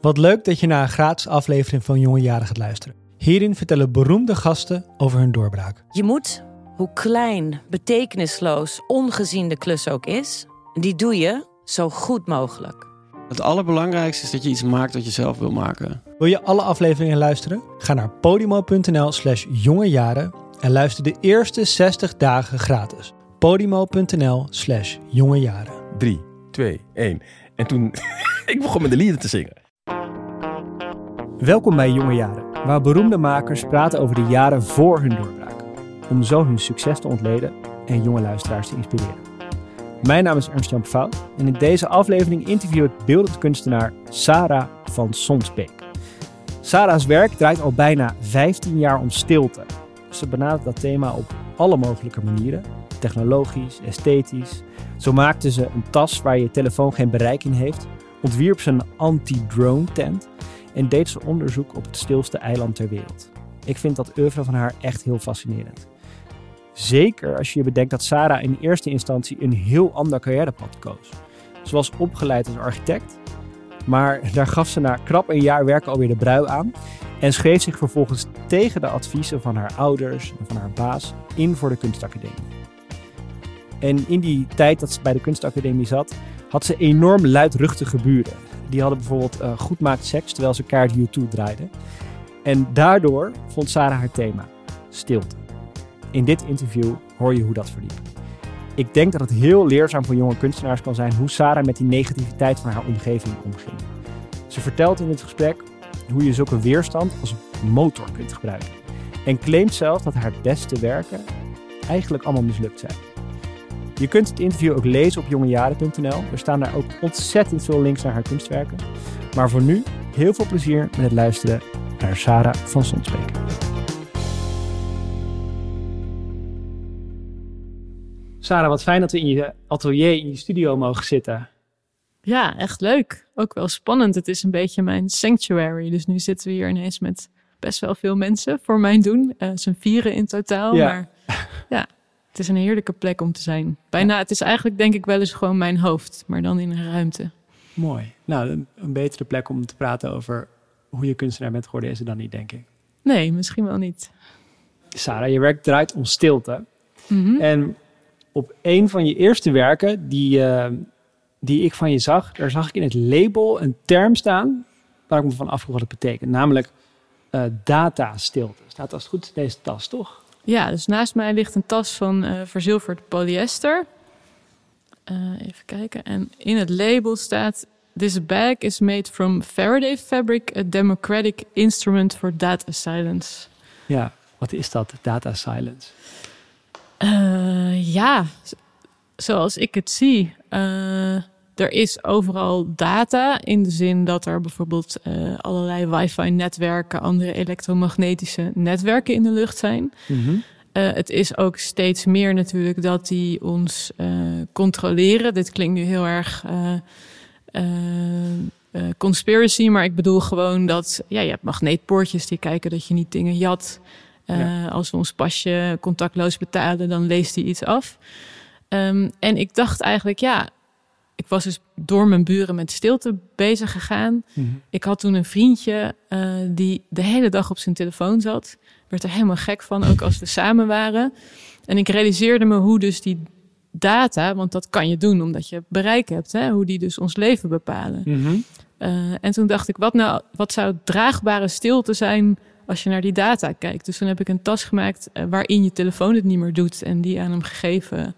Wat leuk dat je naar een gratis aflevering van Jonge Jaren gaat luisteren. Hierin vertellen beroemde gasten over hun doorbraak. Je moet, hoe klein, betekenisloos, ongezien de klus ook is, die doe je zo goed mogelijk. Het allerbelangrijkste is dat je iets maakt wat je zelf wil maken. Wil je alle afleveringen luisteren? Ga naar podimo.nl slash jongejaren en luister de eerste 60 dagen gratis. podimo.nl slash jongejaren. 3, 2, 1. En toen, ik begon met de lieden te zingen. Welkom bij Jonge Jaren, waar beroemde makers praten over de jaren voor hun doorbraak. Om zo hun succes te ontleden en jonge luisteraars te inspireren. Mijn naam is Ernst-Jan en in deze aflevering interview ik beeldend kunstenaar Sarah van Sonsbeek. Sarah's werk draait al bijna 15 jaar om stilte. Ze benadert dat thema op alle mogelijke manieren, technologisch, esthetisch. Zo maakte ze een tas waar je telefoon geen bereik in heeft, ontwierp ze een anti-drone tent en deed ze onderzoek op het stilste eiland ter wereld. Ik vind dat oeuvre van haar echt heel fascinerend. Zeker als je bedenkt dat Sarah in eerste instantie een heel ander carrièrepad koos. Ze was opgeleid als architect, maar daar gaf ze na krap een jaar werken alweer de brui aan en schreef zich vervolgens tegen de adviezen van haar ouders en van haar baas in voor de kunstacademie. En in die tijd dat ze bij de kunstacademie zat, had ze enorm luidruchtige buren. Die hadden bijvoorbeeld uh, goed maakt seks terwijl ze kaart U2 draaiden. En daardoor vond Sarah haar thema, stilte. In dit interview hoor je hoe dat verliep. Ik denk dat het heel leerzaam voor jonge kunstenaars kan zijn hoe Sarah met die negativiteit van haar omgeving omging. Ze vertelt in het gesprek hoe je zulke weerstand als motor kunt gebruiken. En claimt zelfs dat haar beste werken eigenlijk allemaal mislukt zijn. Je kunt het interview ook lezen op jongejaren.nl. Er staan daar ook ontzettend veel links naar haar kunstwerken. Maar voor nu heel veel plezier met het luisteren naar Sarah van Sonsbeek. Sarah, wat fijn dat we in je atelier, in je studio mogen zitten. Ja, echt leuk. Ook wel spannend. Het is een beetje mijn sanctuary. Dus nu zitten we hier ineens met best wel veel mensen voor mijn doen. Uh, zijn vieren in totaal. Ja. Maar ja, het is een heerlijke plek om te zijn. Bijna, het is eigenlijk denk ik wel eens gewoon mijn hoofd, maar dan in een ruimte. Mooi. Nou, een, een betere plek om te praten over hoe je kunstenaar bent geworden is er dan niet, denk ik. Nee, misschien wel niet. Sarah, je werk draait om stilte. Mhm. En op een van je eerste werken, die, uh, die ik van je zag, daar zag ik in het label een term staan waar ik me van afvroeg wat het betekent. Namelijk uh, data-stilte. Staat als het goed deze tas, toch? Ja, dus naast mij ligt een tas van uh, verzilverd polyester. Uh, even kijken. En in het label staat: This bag is made from Faraday fabric, a democratic instrument for data silence. Ja, wat is dat, data silence? Uh, ja, zoals ik het zie. Er is overal data in de zin dat er bijvoorbeeld allerlei wifi-netwerken, andere elektromagnetische netwerken in de lucht zijn. Mm -hmm. Uh, het is ook steeds meer natuurlijk dat die ons uh, controleren. Dit klinkt nu heel erg uh, conspiracy, maar ik bedoel gewoon dat ja, je hebt magneetpoortjes die kijken dat je niet dingen jat. Ja. Als we ons pasje contactloos betalen, dan leest hij iets af. Um, en ik dacht eigenlijk, ja, ik was dus door mijn buren met stilte bezig gegaan. Mhm. Mm -hmm. Ik had toen een vriendje die de hele dag op zijn telefoon zat werd er helemaal gek van, ook als we samen waren. En ik realiseerde me hoe dus die data, want dat kan je doen omdat je bereik hebt, hè, hoe die dus ons leven bepalen. Mm -hmm. uh, en toen dacht ik, wat nou, wat zou draagbare stilte zijn als je naar die data kijkt? Dus toen heb ik een tas gemaakt uh, waarin je telefoon het niet meer doet en die aan hem gegeven.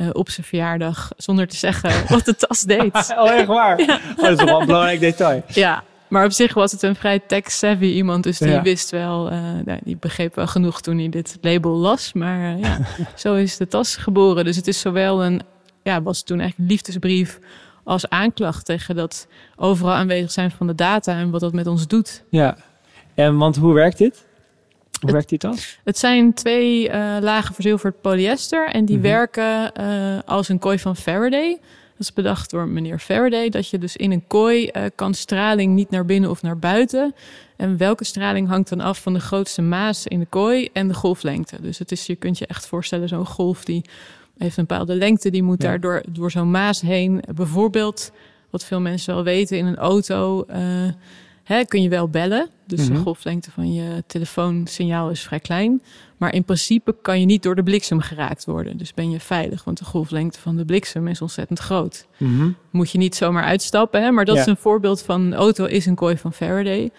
Uh, op zijn verjaardag, zonder te zeggen wat de tas deed. oh, echt waar? Ja. Oh, dat is wel een belangrijk detail. Ja, maar op zich was het een vrij tech-savvy iemand. Dus die Ja. wist wel, eh, nou, die begreep wel genoeg toen hij dit label las. Maar eh, ja, zo is de tas geboren. Dus het is zowel een, ja, was toen eigenlijk een liefdesbrief als aanklacht tegen dat overal aanwezig zijn van de data en wat dat met ons doet. Ja. En want hoe werkt dit? Hoe Het- werkt dit dan? Het zijn twee eh, lagen verzilverd polyester en die Mhm. werken eh, als een kooi van Faraday. Dat is bedacht door meneer Faraday, dat je dus in een kooi eh, kan straling niet naar binnen of naar buiten. En welke straling hangt dan af van de grootste maas in de kooi en de golflengte. Dus het is, je kunt je echt voorstellen, zo'n golf die heeft een bepaalde lengte, die moet Ja. daar door, door zo'n maas heen. Bijvoorbeeld wat veel mensen wel weten, in een auto hè, kun je wel bellen. Dus Mhm. de golflengte van je telefoonsignaal is vrij klein. Maar in principe kan je niet door de bliksem geraakt worden. Dus ben je veilig, want de golflengte van de bliksem is ontzettend groot. Mhm. Moet je niet zomaar uitstappen, hè? maar dat Ja. is een voorbeeld van een auto is een kooi van Faraday.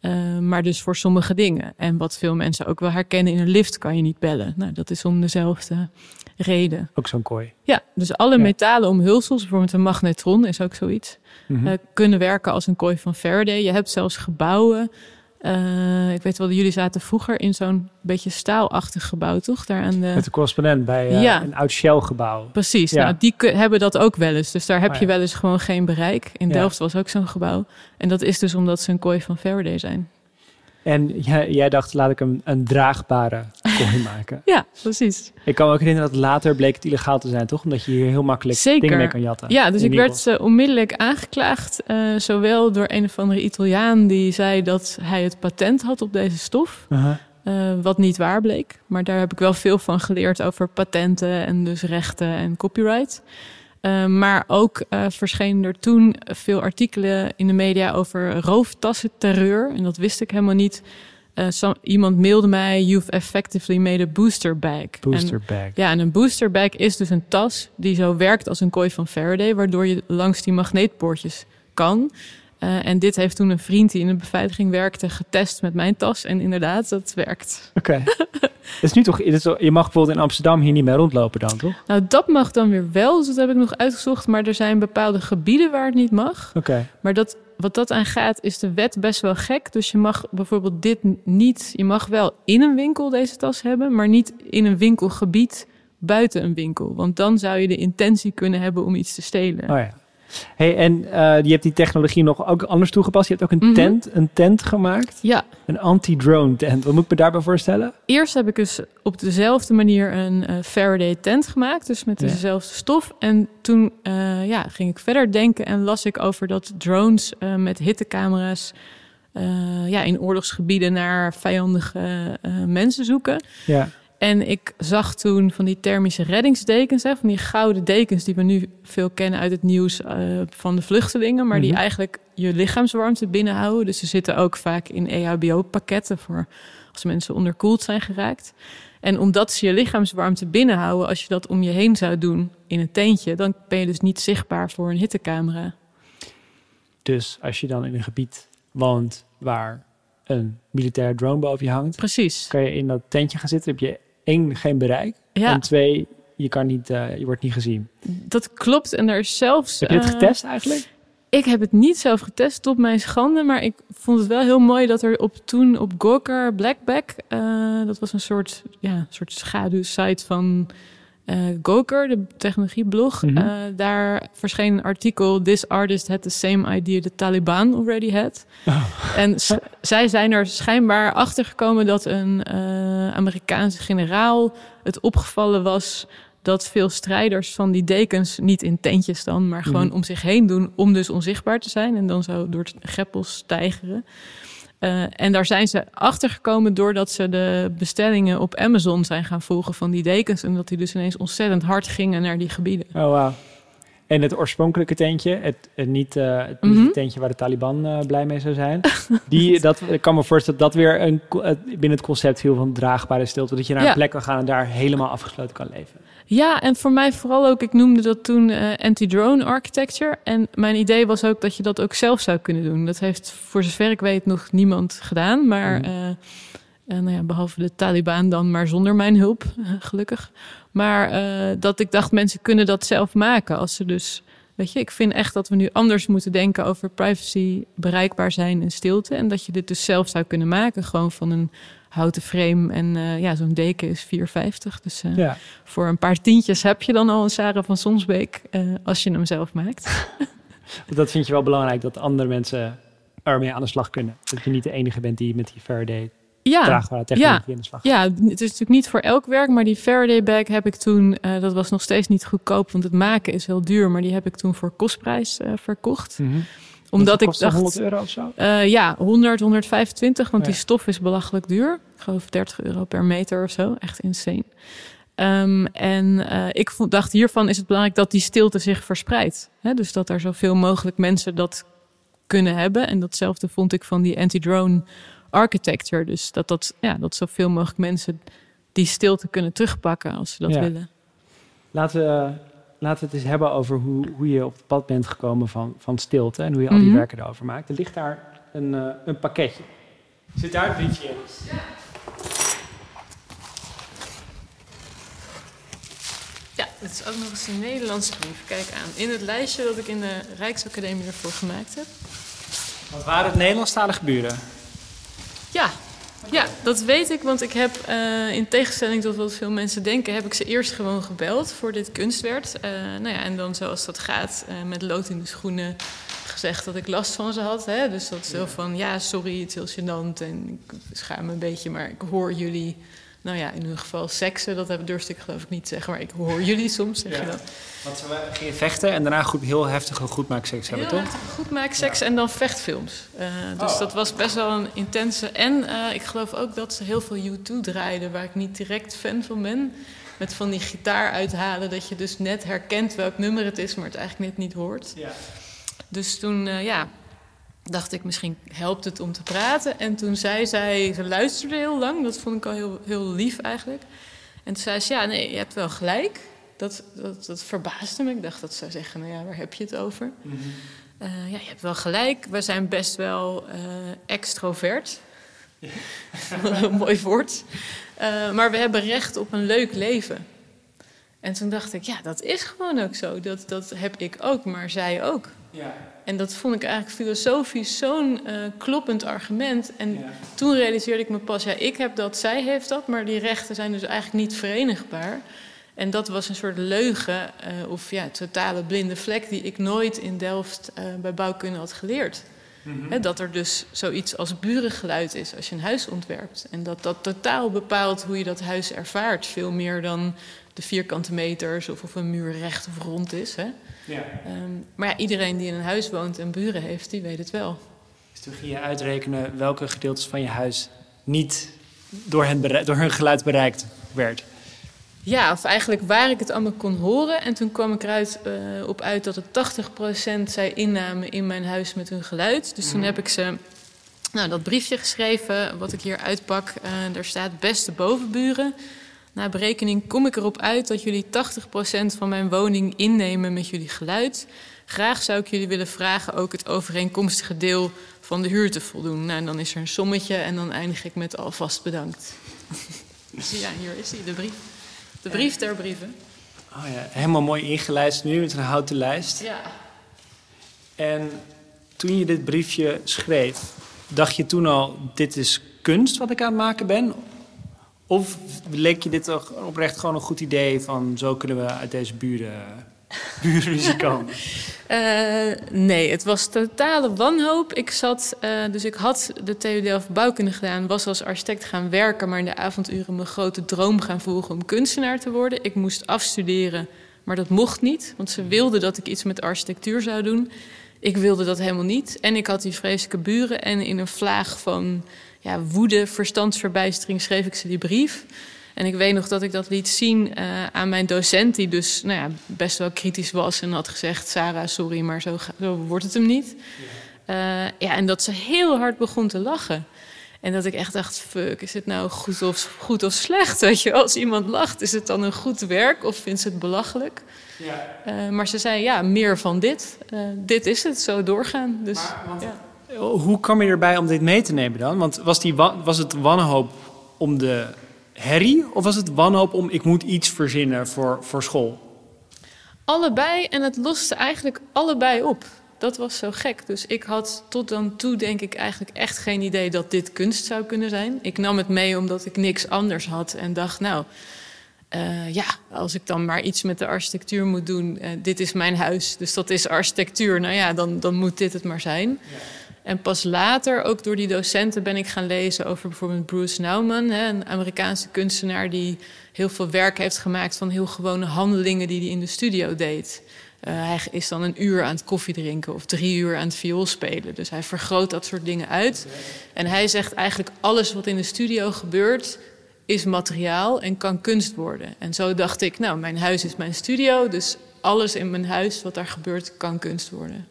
Eh, maar dus voor sommige dingen. En wat veel mensen ook wel herkennen in een lift kan je niet bellen. Nou, dat is om dezelfde reden. Ook zo'n kooi. Ja, dus alle Ja. metalen omhulsels, bijvoorbeeld een magnetron is ook zoiets, Mhm. eh, kunnen werken als een kooi van Faraday. Je hebt zelfs gebouwen. eh, ik weet wel, jullie zaten vroeger in zo'n beetje staalachtig gebouw, toch? Daar aan de... Met de correspondent bij eh, Ja. een oud Shell-gebouw. Precies, Ja. nou, die hebben dat ook wel eens. Dus daar heb Oh, je ja. wel eens gewoon geen bereik. In. Delft was ook zo'n gebouw. En dat is dus omdat ze een kooi van Faraday zijn. En jij, jij dacht, laat ik een, een draagbare maken. Ja, precies. Ik kan me ook herinneren dat later bleek het illegaal te zijn, toch? Omdat je hier heel makkelijk Zeker. dingen mee kan jatten. Ja, dus ik werd eh, onmiddellijk aangeklaagd. eh, zowel door een of andere Italiaan die zei dat hij het patent had op deze stof. Uh-huh. eh, wat niet waar bleek. Maar daar heb ik wel veel van geleerd over patenten en dus rechten en copyright. Maar ook eh verschenen er toen veel artikelen in de media over rooftassenterreur. En dat wist ik helemaal niet. Some- iemand mailde mij, you've effectively made a booster bag. En- Booster bag. ja, en een booster bag is dus een tas die zo werkt als een kooi van Faraday, waardoor je langs die magneetpoortjes kan. Eh, en dit heeft toen een vriend die in de beveiliging werkte getest met mijn tas. En inderdaad, dat werkt. Oké. Is nu toch, is, je mag bijvoorbeeld in Amsterdam hier niet mee rondlopen dan, toch? Nou, dat mag dan weer wel, dus dat heb ik nog uitgezocht. Maar er zijn bepaalde gebieden waar het niet mag. Oké. Maar dat, wat dat aangaat, is de wet best wel gek. Dus je mag bijvoorbeeld dit niet. Je mag wel in een winkel deze tas hebben, maar niet in een winkelgebied buiten een winkel. Want dan zou je de intentie kunnen hebben om iets te stelen. Oh ja. Hey, en eh, je hebt die technologie nog ook anders toegepast. Je hebt ook een Mhm. tent, een tent gemaakt. Ja, Een anti-drone tent. Wat moet ik me daarbij voorstellen? eerst heb ik dus op dezelfde manier een eh, Faraday tent gemaakt. Dus met Ja. dezelfde stof. En toen eh, ja, ging ik verder denken en las ik over dat drones met hittecamera's... ja, in oorlogsgebieden naar vijandige mensen zoeken. Ja. En ik zag toen van die thermische reddingsdekens, hè, van die gouden dekens die we nu veel kennen uit het nieuws eh, van de vluchtelingen, maar die Mhm. eigenlijk je lichaamswarmte binnenhouden. Dus ze zitten ook vaak in EHBO-pakketten voor als mensen onderkoeld zijn geraakt. En omdat ze je lichaamswarmte binnenhouden, als je dat om je heen zou doen in een tentje, dan ben je dus niet zichtbaar voor een hittecamera. Dus als je dan in een gebied woont waar een militair drone boven je hangt, Precies. kan je in dat tentje gaan zitten. Heb je één, geen bereik. Ja, En twee, je, kan niet, eh, je wordt niet gezien. dat klopt. En er is zelfs. Heb je het eh, getest eigenlijk? Ik heb het niet zelf getest, tot mijn schande. Maar ik vond het wel heel mooi dat er op toen op Gawker Blackback... eh, dat was een soort, ja, soort schaduwsite van eh Gawker, de technologieblog. Mhm. Eh, daar verscheen een artikel... This artist had the same idea the Taliban already had. Oh. En zij zijn er schijnbaar achter gekomen dat een eh, Amerikaanse generaal het opgevallen was dat veel strijders van die dekens niet in tentjes dan, maar gewoon Mhm. om zich heen doen om dus onzichtbaar te zijn en dan zo door greppels stijgeren. Eh, en daar zijn ze achter gekomen doordat ze de bestellingen op Amazon zijn gaan volgen van die dekens en dat die dus ineens ontzettend hard gingen naar die gebieden. Oh, wauw. En het oorspronkelijke tentje, het, het niet, eh, het, Mhm. het tentje waar de Taliban eh, blij mee zou zijn. Die, dat, ik kan me voorstellen dat dat weer een, binnen het concept viel van draagbare stilte. Dat je naar Ja. een plek kan gaan en daar helemaal afgesloten kan leven. Ja, en voor mij vooral ook, ik noemde dat toen eh, anti-drone architecture. En mijn idee was ook dat je dat ook zelf zou kunnen doen. Dat heeft voor zover ik weet nog niemand gedaan. Maar Mhm. eh, eh, nou ja, behalve de Taliban dan, maar zonder mijn hulp, gelukkig. Maar dat ik dacht, mensen kunnen dat zelf maken. Als ze dus, weet je, ik vind echt dat we nu anders moeten denken over privacy, bereikbaar zijn en stilte. En dat je dit dus zelf zou kunnen maken, gewoon van een houten frame. En eh, ja, zo'n deken is 4,50. Dus eh, Ja. voor een paar tientjes heb je dan al een Sarah van Sonsbeek eh, als je hem zelf maakt. Dat vind je wel belangrijk, dat andere mensen ermee aan de slag kunnen. Dat je niet de enige bent die met die Faraday Ja, draagbare technologie aan de slag gaat. ja, het is natuurlijk niet voor elk werk, maar die Faraday bag heb ik toen, dat was nog steeds niet goedkoop, want het maken is heel duur, maar die heb ik toen voor kostprijs verkocht. Mhm. Omdat Dat ik dacht, 100 euro of zo? eh, ja, 100, 125, want Ja. die stof is belachelijk duur. Ik geloof 30 euro per meter of zo, echt insane. Ehm, en uh, ik vond, dacht hiervan is het belangrijk dat die stilte zich verspreidt. Hè? Dus dat er zoveel mogelijk mensen dat kunnen hebben. En datzelfde vond ik van die anti-drone architecture. Dus dat, dat, ja, dat zoveel mogelijk mensen die stilte kunnen terugpakken als ze dat willen. Laten we, laten we het eens hebben over hoe, hoe je op het pad bent gekomen van, van stilte en hoe je al die mhm. werken erover maakt. Er ligt daar een, uh, een pakketje. Zit daar een briefje in? Ja. Ja, het is ook nog eens een Nederlandse brief. Kijk aan. In het lijstje dat ik in de Rijksacademie ervoor gemaakt heb. Wat waren het Nederlandstalige buren? Ja, ja, dat weet ik, want ik heb uh, in tegenstelling tot wat veel mensen denken, heb ik ze eerst gewoon gebeld voor dit kunstwerk. Uh, nou ja, en dan zoals dat gaat, uh, met lood in de schoenen gezegd dat ik last van ze had. Hè? Dus dat is zo van, ja, sorry, het is heel gênant en ik schaam me een beetje, maar ik hoor jullie nou ja, in hun geval seksen, dat durfde ik geloof ik niet zeggen, maar ik hoor jullie soms zeggen dat. Want ze gingen vechten en daarna goed, heel heftige goedmaakseks hebben, heel toch? Goedmaakseks ja. en dan vechtfilms. Uh, dus oh. dat was best wel een intense. En uh, ik geloof ook dat ze heel veel U2 draaiden, waar ik niet direct fan van ben. Met van die gitaar uithalen, dat je dus net herkent welk nummer het is, maar het eigenlijk net niet hoort. Ja. Dus toen, uh, ja, dacht ik, misschien helpt het om te praten. En toen zei zij, ze luisterde heel lang, dat vond ik al heel, heel lief eigenlijk. En toen zei ze, ja, nee, je hebt wel gelijk. Dat, dat, dat verbaasde me. Ik dacht dat ze zou zeggen, nou ja, waar heb je het over? Mm ja, je hebt wel gelijk. We zijn best wel uh, extrovert. een mooi woord. Uh, maar we hebben recht op een leuk leven. En toen dacht ik, ja, dat is gewoon ook zo. Dat, dat heb ik ook, maar zij ook. Ja. En dat vond ik eigenlijk filosofisch zo'n uh, kloppend argument. En toen realiseerde ik me pas, ja, ik heb dat, zij heeft dat, maar die rechten zijn dus eigenlijk niet verenigbaar. En dat was een soort leugen uh, of ja, totale blinde vlek die ik nooit in Delft uh, bij bouwkunde had geleerd. Mm -hmm. dat er dus zoiets als burengeluid is als je een huis ontwerpt. En dat dat totaal bepaalt hoe je dat huis ervaart. Veel meer dan de vierkante meters of of een muur recht of rond is. Hè? Ja. Um, maar ja, iedereen die in een huis woont en buren heeft, die weet het wel. Dus toen ging je uitrekenen welke gedeeltes van je huis niet door, hen door hun geluid bereikt werd. Ja, of eigenlijk waar ik het allemaal kon horen. En toen kwam ik eruit uh, op uit dat het 80% zij innamen in mijn huis met hun geluid. Dus toen mhm. heb ik ze nou, dat briefje geschreven, wat ik hier uitpak. Uh, daar staat beste bovenburen. Na berekening kom ik erop uit dat jullie 80% van mijn woning innemen met jullie geluid. Graag zou ik jullie willen vragen ook het overeenkomstige deel van de huur te voldoen. Nou, en dan is er een sommetje en dan eindig ik met alvast bedankt. ja, hier is hij, de brief. De brief ter brieven. Oh ja, helemaal mooi ingelijst nu met een houten lijst. Ja. En toen je dit briefje schreef, dacht je toen al: dit is kunst wat ik aan het maken ben? Of leek je dit toch oprecht gewoon een goed idee van zo kunnen we uit deze buren, komen? Uh, nee, het was totale wanhoop. Ik zat, uh, dus ik had de TU Delft bouwkunde gedaan, was als architect gaan werken, maar in de avonduren mijn grote droom gaan volgen om kunstenaar te worden. Ik moest afstuderen, maar dat mocht niet, want ze wilden dat ik iets met architectuur zou doen. Ik wilde dat helemaal niet. En ik had die vreselijke buren en in een vlaag van ja, woede, verstandsverbijstering schreef ik ze die brief. En ik weet nog dat ik dat liet zien uh, aan mijn docent, die dus nou ja, best wel kritisch was en had gezegd: Sarah, sorry, maar zo, zo wordt het hem niet. Ja. Uh, ja, en dat ze heel hard begon te lachen. En dat ik echt dacht: fuck, is het nou goed of, goed of slecht? Weet je, als iemand lacht, is het dan een goed werk of vindt ze het belachelijk? Ja. Uh, maar ze zei: ja, meer van dit. dit is het, zo doorgaan. Dus, maar, want... ja. Hoe kwam je erbij om dit mee te nemen dan? Want was, die, was het wanhoop om de herrie of was het wanhoop om ik moet iets verzinnen voor, voor school? Allebei en het loste eigenlijk allebei op. Dat was zo gek. Dus ik had tot dan toe denk ik eigenlijk echt geen idee dat dit kunst zou kunnen zijn. Ik nam het mee omdat ik niks anders had en dacht nou... Uh, ja, als ik dan maar iets met de architectuur moet doen, uh, dit is mijn huis, dus dat is architectuur. Nou ja, dan, dan moet dit het maar zijn. Ja. En pas later, ook door die docenten, ben ik gaan lezen over bijvoorbeeld Bruce Nauman, een Amerikaanse kunstenaar die heel veel werk heeft gemaakt van heel gewone handelingen die hij in de studio deed. Uh, hij is dan een uur aan het koffie drinken of drie uur aan het viool spelen. Dus hij vergroot dat soort dingen uit. En hij zegt eigenlijk alles wat in de studio gebeurt, is materiaal en kan kunst worden. En zo dacht ik, nou, mijn huis is mijn studio, dus alles in mijn huis wat daar gebeurt kan kunst worden.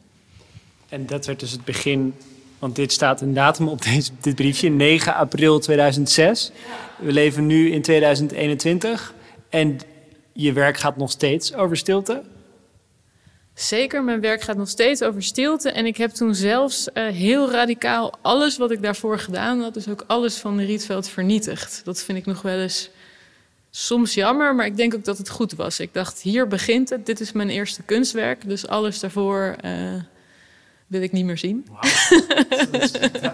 En dat werd dus het begin, want dit staat een datum op deze, dit briefje, 9 april 2006. We leven nu in 2021 en je werk gaat nog steeds over stilte. Zeker, mijn werk gaat nog steeds over stilte. En ik heb toen zelfs uh, heel radicaal alles wat ik daarvoor gedaan had, dus ook alles van de Rietveld vernietigd. Dat vind ik nog wel eens soms jammer, maar ik denk ook dat het goed was. Ik dacht, hier begint het, dit is mijn eerste kunstwerk, dus alles daarvoor. Uh, wil ik niet meer zien.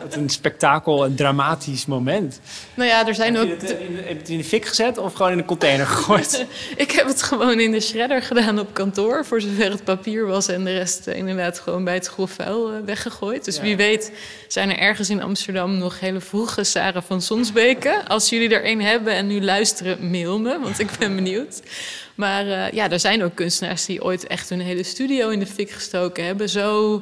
Wat een spektakel, een dramatisch moment. Nou ja, er zijn heb ook... Je het, in, heb je het in de fik gezet of gewoon in de container gegooid? ik heb het gewoon in de shredder gedaan op kantoor... voor zover het papier was... en de rest inderdaad gewoon bij het grofvuil uh, weggegooid. Dus ja. wie weet zijn er ergens in Amsterdam nog hele vroege Sarah van Sonsbeke. Als jullie er een hebben en nu luisteren, mail me, want ik ben benieuwd. Maar uh, ja, er zijn ook kunstenaars die ooit echt hun hele studio in de fik gestoken hebben. Zo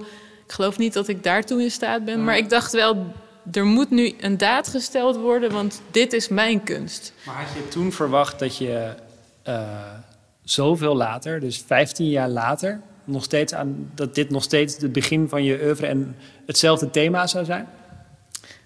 geloof niet dat ik daartoe in staat ben. Maar ik dacht wel, er moet nu een daad gesteld worden, want dit is mijn kunst. Maar had je toen verwacht dat je uh, zoveel later, dus 15 jaar later, nog steeds aan, dat dit nog steeds het begin van je oeuvre en hetzelfde thema zou zijn?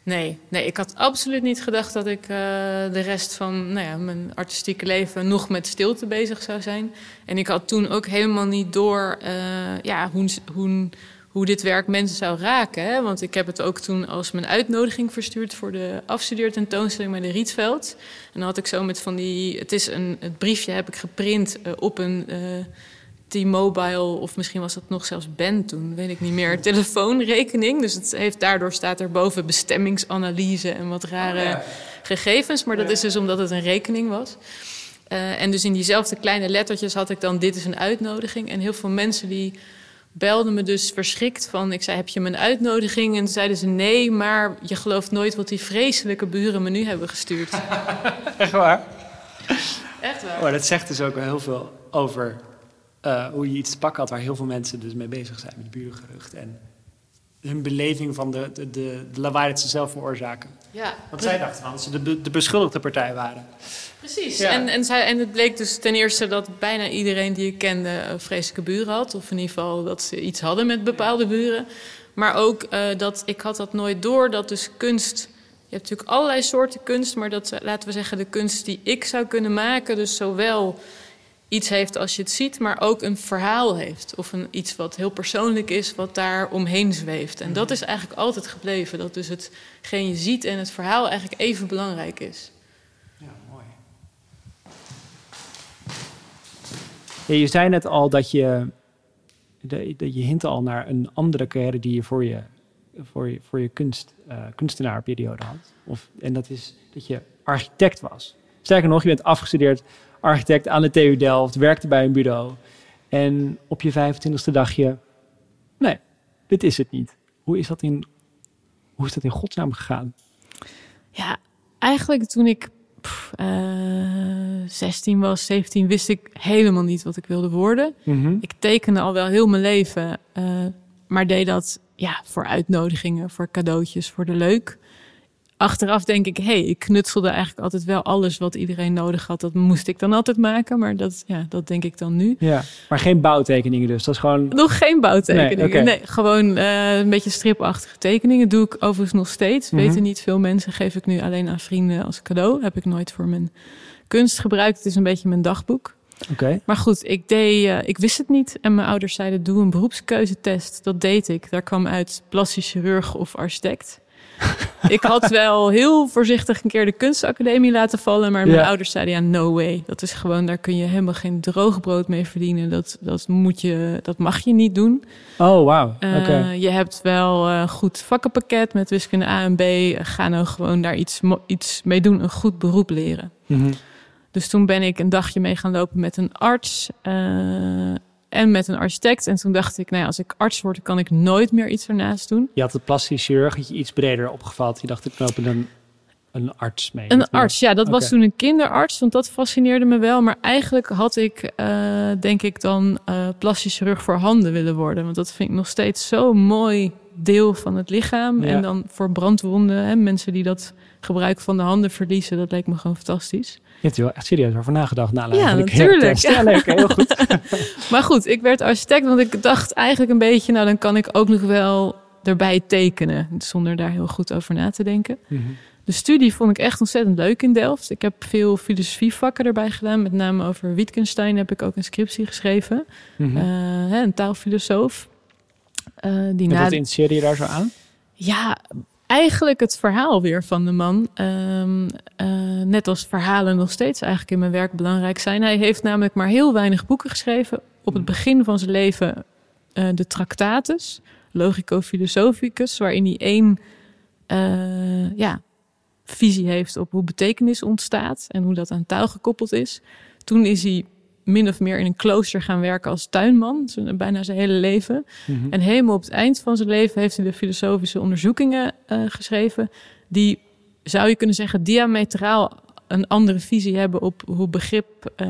Nee, nee, ik had absoluut niet gedacht dat ik uh, de rest van nou ja, mijn artistieke leven nog met stilte bezig zou zijn. En ik had toen ook helemaal niet door uh, ja, hoe, hoe hoe dit werk mensen zou raken. Hè? Want ik heb het ook toen als mijn uitnodiging verstuurd voor de afstudeertentoonstelling bij de Rietveld. En dan had ik zo met van die. Het is een het briefje heb ik geprint uh, op een uh, T-Mobile, of misschien was dat nog zelfs Ben toen, weet ik niet meer, telefoonrekening. Dus het heeft, daardoor staat er boven bestemmingsanalyse en wat rare oh, ja. gegevens. Maar dat is dus omdat het een rekening was. Uh, en dus in diezelfde kleine lettertjes had ik dan: dit is een uitnodiging. En heel veel mensen die belden me dus verschrikt van... ik zei, heb je mijn uitnodiging? En zeiden ze, nee, maar je gelooft nooit... wat die vreselijke buren me nu hebben gestuurd. Echt waar? Echt waar. Maar dat zegt dus ook wel heel veel over uh, hoe je iets te pakken had... waar heel veel mensen dus mee bezig zijn met burengerucht... en hun beleving van de, de, de, de lawaai dat ze zelf veroorzaken. Ja. Want zij dachten van dat ze de, de beschuldigde partij waren. Precies. Ja. En, en, zij, en het bleek dus ten eerste dat bijna iedereen die ik kende vreselijke buren had. Of in ieder geval dat ze iets hadden met bepaalde buren. Maar ook uh, dat ik had dat nooit door, dat dus kunst... Je hebt natuurlijk allerlei soorten kunst, maar dat, laten we zeggen, de kunst die ik zou kunnen maken... dus zowel iets heeft als je het ziet, maar ook een verhaal heeft. Of een, iets wat heel persoonlijk is, wat daar omheen zweeft. En dat is eigenlijk altijd gebleven. Dat dus hetgeen je ziet en het verhaal eigenlijk even belangrijk is. Ja, mooi. Je zei net al dat je, dat je hint al naar een andere carrière die je voor je, voor je, voor je kunst, uh, kunstenaarperiode had. Of, en dat is dat je architect was. Sterker nog, je bent afgestudeerd architect aan de TU Delft, werkte bij een bureau. En op je 25e dacht je, nee, dit is het niet. Hoe is dat in, hoe is dat in godsnaam gegaan? Ja, eigenlijk toen ik pff, uh, 16 was, 17, wist ik helemaal niet wat ik wilde worden. Mhm. Mm -hmm. Ik tekende al wel heel mijn leven, uh, maar deed dat ja, voor uitnodigingen, voor cadeautjes, voor de leuk achteraf denk ik, hé, hey, ik knutselde eigenlijk altijd wel alles wat iedereen nodig had. Dat moest ik dan altijd maken, maar dat, ja, dat denk ik dan nu. Ja, maar geen bouwtekeningen dus? Dat is gewoon... Nog geen bouwtekeningen, nee, okay. nee gewoon uh, een beetje stripachtige tekeningen. Doe ik overigens nog steeds. Mhm. Weten niet veel mensen, geef ik nu alleen aan vrienden als cadeau. Heb ik nooit voor mijn kunst gebruikt. Het is een beetje mijn dagboek. Okay. Maar goed, ik, deed, uh, ik wist het niet. En mijn ouders zeiden, doe een beroepskeuzetest. Dat deed ik. Daar kwam uit plastisch chirurg of architect. ik had wel heel voorzichtig een keer de kunstacademie laten vallen. Maar mijn Ja. ouders zeiden, ja, no way. Dat is gewoon, daar kun je helemaal geen droogbrood mee verdienen. Dat, dat, moet je, dat mag je niet doen. Oh, wauw. Uh, Oké. Je hebt wel een goed vakkenpakket met wiskunde A en B. Ga nou gewoon daar iets, iets mee doen. Een goed beroep leren. Mhm. Dus toen ben ik een dagje mee gaan lopen met een arts uh, en met een architect. En toen dacht ik, nou ja, als ik arts word, kan ik nooit meer iets ernaast doen. Je had het plastisch chirurg had je iets breder opgevat. Je dacht, ik knoop een een arts mee? Een arts, ja, dat was toen een kinderarts, want dat fascineerde me wel. Maar eigenlijk had ik, eh, denk ik, dan eh plastisch chirurg voor handen willen worden. Want dat vind ik nog steeds zo'n mooi deel van het lichaam. Ja. En dan voor brandwonden, hè, mensen die dat gebruik van de handen verliezen, dat leek me gewoon fantastisch. Je hebt er wel echt serieus over nagedacht. na Ja, natuurlijk. Ja, leuk. Heel goed. Maar goed, ik werd architect, want ik dacht eigenlijk een beetje, nou dan kan ik ook nog wel erbij tekenen, zonder daar heel goed over na te denken. Mhm. De studie vond ik echt ontzettend leuk in Delft. Ik heb veel filosofievakken erbij gedaan. Met name over Wittgenstein heb ik ook een scriptie geschreven. Mhm. Eh, hè, een taalfilosoof. Eh, die En na... wat interesseerde je daar zo aan? Ja, eigenlijk het verhaal weer van de man. Ehm, eh, net als verhalen nog steeds eigenlijk in mijn werk belangrijk zijn. Hij heeft namelijk maar heel weinig boeken geschreven. Op het begin van zijn leven de Tractatus, Logico Philosophicus, waarin hij één ja, visie heeft op hoe betekenis ontstaat en hoe dat aan taal gekoppeld is. Toen is hij min of meer in een klooster gaan werken als tuinman, bijna zijn hele leven. Mhm. En helemaal op het eind van zijn leven heeft hij de filosofische onderzoekingen eh, geschreven, die zou je kunnen zeggen diametraal een andere visie hebben op hoe, begrip, eh,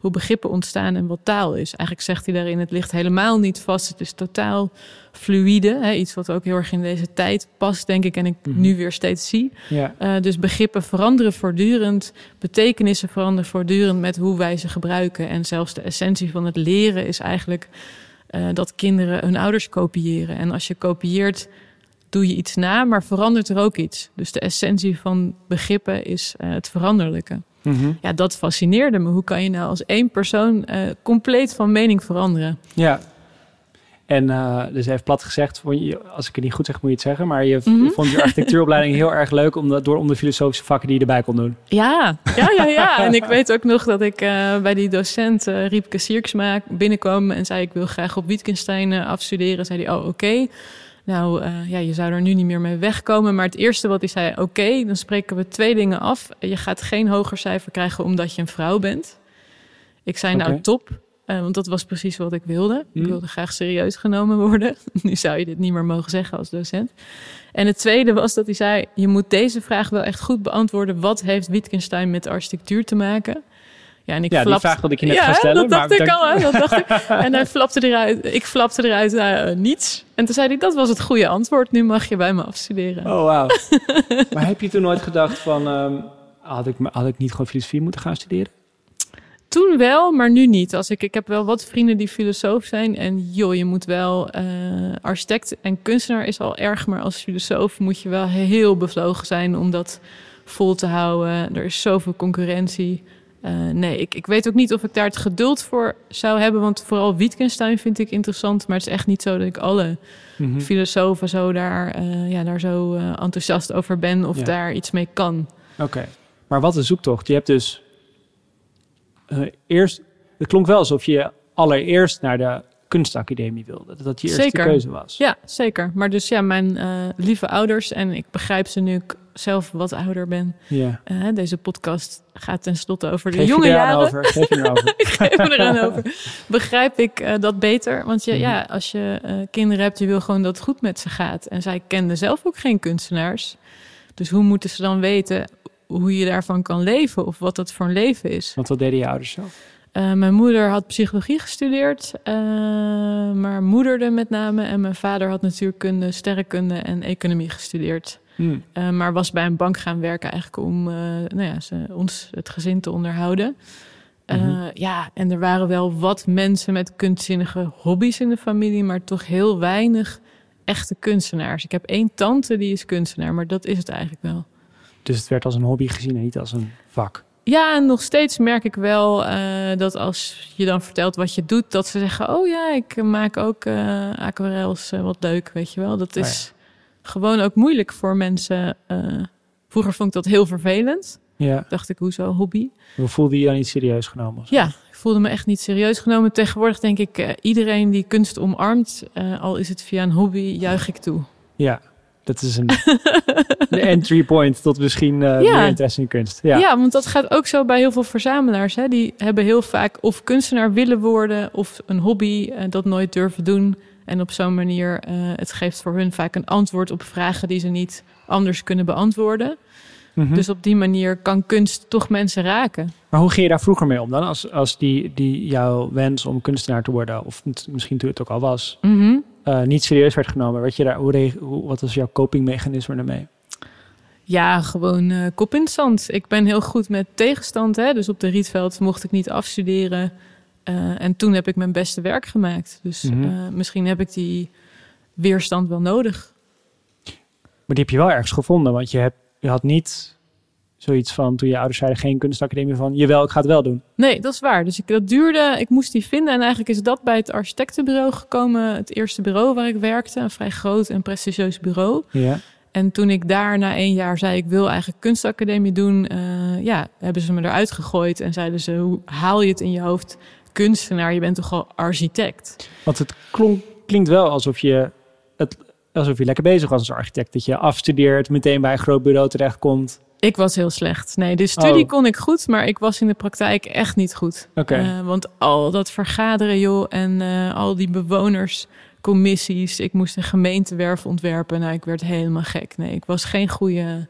hoe begrippen ontstaan en wat taal is. Eigenlijk zegt hij daarin, het ligt helemaal niet vast, het is totaal fluïde. Hè, iets wat ook heel erg in deze tijd past, denk ik, en ik Mhm. nu weer steeds zie. Ja. Eh, dus begrippen veranderen voortdurend, betekenissen veranderen voortdurend met hoe wij ze gebruiken. En zelfs de essentie van het leren is eigenlijk eh, dat kinderen hun ouders kopiëren. En als je kopieert, doe je iets na, maar verandert er ook iets. Dus de essentie van begrippen is eh, het veranderlijke. Mhm. Ja, dat fascineerde me. Hoe kan je nou als één persoon eh, compleet van mening veranderen? Ja. En eh, dus even plat gezegd, als ik het niet goed zeg, moet je het zeggen. Maar je Mhm. vond je architectuuropleiding heel erg leuk om dat, door om de filosofische vakken die je erbij kon doen. Ja, ja, ja, ja. En ik weet ook nog dat ik bij die docent Riepke Sierksma binnenkwam en zei ik wil graag op Wittgenstein afstuderen. Zei hij, oh oké. Nou, eh, ja, je zou er nu niet meer mee wegkomen. Maar het eerste wat hij zei, oké, dan spreken we twee dingen af. Je gaat geen hoger cijfer krijgen omdat je een vrouw bent. Ik zei, nou top. Eh, want dat was precies wat ik wilde. Ik Hmm. wilde graag serieus genomen worden. nu zou je dit niet meer mogen zeggen als docent. En het tweede was dat hij zei: Je moet deze vraag wel echt goed beantwoorden. Wat heeft Wittgenstein met architectuur te maken? Ja, en ik Ja, die flapte- vraag wilde ik je net ja, stellen, Dat dacht maar ik al. Dat dacht ik. En hij flapte eruit. Ik flapte eruit eh, niets. En toen zei hij: Dat was het goede antwoord. Nu mag je bij me afstuderen. Oh, wauw. maar heb je toen nooit gedacht van, ehm, had, ik, had ik niet gewoon filosofie moeten gaan studeren? Toen wel, maar nu niet. Als ik, ik heb wel wat vrienden die filosoof zijn. En joh, je moet wel eh, architect en kunstenaar is al erg. Maar als filosoof moet je wel heel bevlogen zijn om dat vol te houden. Er is zoveel concurrentie. Eh, nee, ik, ik weet ook niet of ik daar het geduld voor zou hebben. Want vooral Wittgenstein vind ik interessant. Maar het is echt niet zo dat ik alle Mhm. filosofen zo daar, eh, ja, daar zo eh, enthousiast over ben. Of Ja. daar iets mee kan. Oké. Maar wat een zoektocht. Je hebt dus eerst... Het klonk wel alsof je allereerst naar de kunstacademie wilde. Dat dat je eerste Zeker. keuze was. Ja, zeker. Maar dus ja, mijn lieve ouders, en ik begrijp ze nu zelf wat ouder ben. Ja. Eh, deze podcast gaat tenslotte over de Geef jonge je jaren. over. Geef je erover. ik geef me eraan over. Begrijp ik eh, dat beter? Want je, Mhm. ja, als je eh, kinderen hebt, je wil gewoon dat het goed met ze gaat. En zij kenden zelf ook geen kunstenaars. Dus hoe moeten ze dan weten hoe je daarvan kan leven? Of wat dat voor een leven is? Want wat deden je ouders zelf? Mijn moeder had psychologie gestudeerd, maar moederde met name. En mijn vader had natuurkunde, sterrenkunde en economie gestudeerd. Hmm. Eh, maar was bij een bank gaan werken eigenlijk om eh, nou ja, ze, ons, het gezin te onderhouden. Eh, Mhm. Ja, en er waren wel wat mensen met kunstzinnige hobby's in de familie, maar toch heel weinig echte kunstenaars. Ik heb één tante die is kunstenaar, maar dat is het eigenlijk wel. Dus het werd als een hobby gezien en niet als een vak. Ja, en nog steeds merk ik wel dat als je dan vertelt wat je doet, dat ze zeggen: Oh ja, ik maak ook eh aquarels, wat leuk, weet je wel. Dat Oh is gewoon ook moeilijk voor mensen. eh, vroeger vond ik dat heel vervelend. Ja. Dacht ik, hoezo hobby? Hoe voelde je je niet serieus genomen? Ja, ik voelde me echt niet serieus genomen. Tegenwoordig denk ik, eh, iedereen die kunst omarmt, eh, al is het via een hobby, juich ik toe. Ja, dat is een entry point tot misschien Ja. meer interesse in kunst. Ja. Ja. want dat gaat ook zo bij heel veel verzamelaars. Hè? Die hebben heel vaak of kunstenaar willen worden of een hobby dat nooit durven doen. En op zo'n manier, eh, het geeft voor hun vaak een antwoord op vragen die ze niet anders kunnen beantwoorden. Mhm. Dus op die manier kan kunst toch mensen raken. Maar hoe ging je daar vroeger mee om dan? Als, als die, die jouw wens om kunstenaar te worden, of misschien toen het ook al was, Mhm. eh, niet serieus werd genomen. Werd je daar, hoe, wat was jouw copingmechanisme daarmee? Ja, gewoon eh, kop in het zand. Ik ben heel goed met tegenstand. Hè? Dus op de Rietveld mocht ik niet afstuderen. Eh, en toen heb ik mijn beste werk gemaakt. Dus Mhm. eh, misschien heb ik die weerstand wel nodig. Maar die heb je wel ergens gevonden, want je, hebt, je had niet zoiets van, toen je ouders zeiden geen kunstacademie van, jawel, ik ga het wel doen. Nee, dat is waar. Dus ik, dat duurde, ik moest die vinden. En eigenlijk is dat bij het architectenbureau gekomen. Het eerste bureau waar ik werkte. Een vrij groot en prestigieus bureau. Ja. En toen ik daar na één jaar zei, ik wil eigenlijk kunstacademie doen. eh, ja, hebben ze me eruit gegooid. En zeiden ze, hoe haal je het in je hoofd? Kunstenaar, je bent toch al architect? Want het klonk, klinkt wel alsof je, het, alsof je lekker bezig was als architect. Dat je afstudeert, meteen bij een groot bureau terechtkomt. Ik was heel slecht. Nee, de studie Oh. kon ik goed, maar ik was in de praktijk echt niet goed. Oké. Eh, want al dat vergaderen, joh, en eh, al die bewonerscommissies. Ik moest een gemeentewerf ontwerpen. Nou, ik werd helemaal gek. Nee, ik was geen goede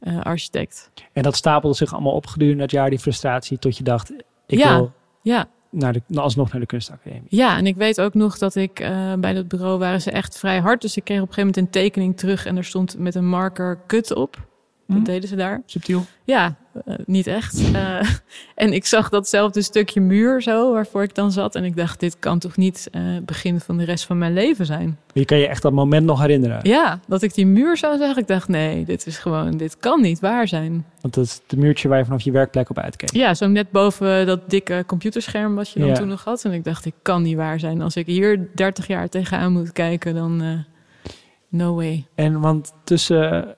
eh, architect. En dat stapelde zich allemaal op gedurende dat jaar, die frustratie, tot je dacht, ik Ja. wil Ja, naar de, alsnog naar de kunstacademie. ja, en ik weet ook nog dat ik eh, bij dat bureau waren ze echt vrij hard. Dus ik kreeg op een gegeven moment een tekening terug en er stond met een marker kut op. Dat Hm. deden ze daar. Subtiel. Ja, eh, niet echt. Eh, en ik zag datzelfde stukje muur zo, waarvoor ik dan zat. En ik dacht, dit kan toch niet eh, het begin van de rest van mijn leven zijn? Je kan je echt dat moment nog herinneren. Ja, dat ik die muur zo zag. Ik dacht, nee, dit is gewoon, dit kan niet waar zijn. Want dat is het muurtje waar je vanaf je werkplek op uitkeek. Ja, zo net boven dat dikke computerscherm wat je dan Ja. toen nog had. En ik dacht, dit kan niet waar zijn. Als ik hier 30 jaar tegenaan moet kijken, dan eh, no way. En want tussen,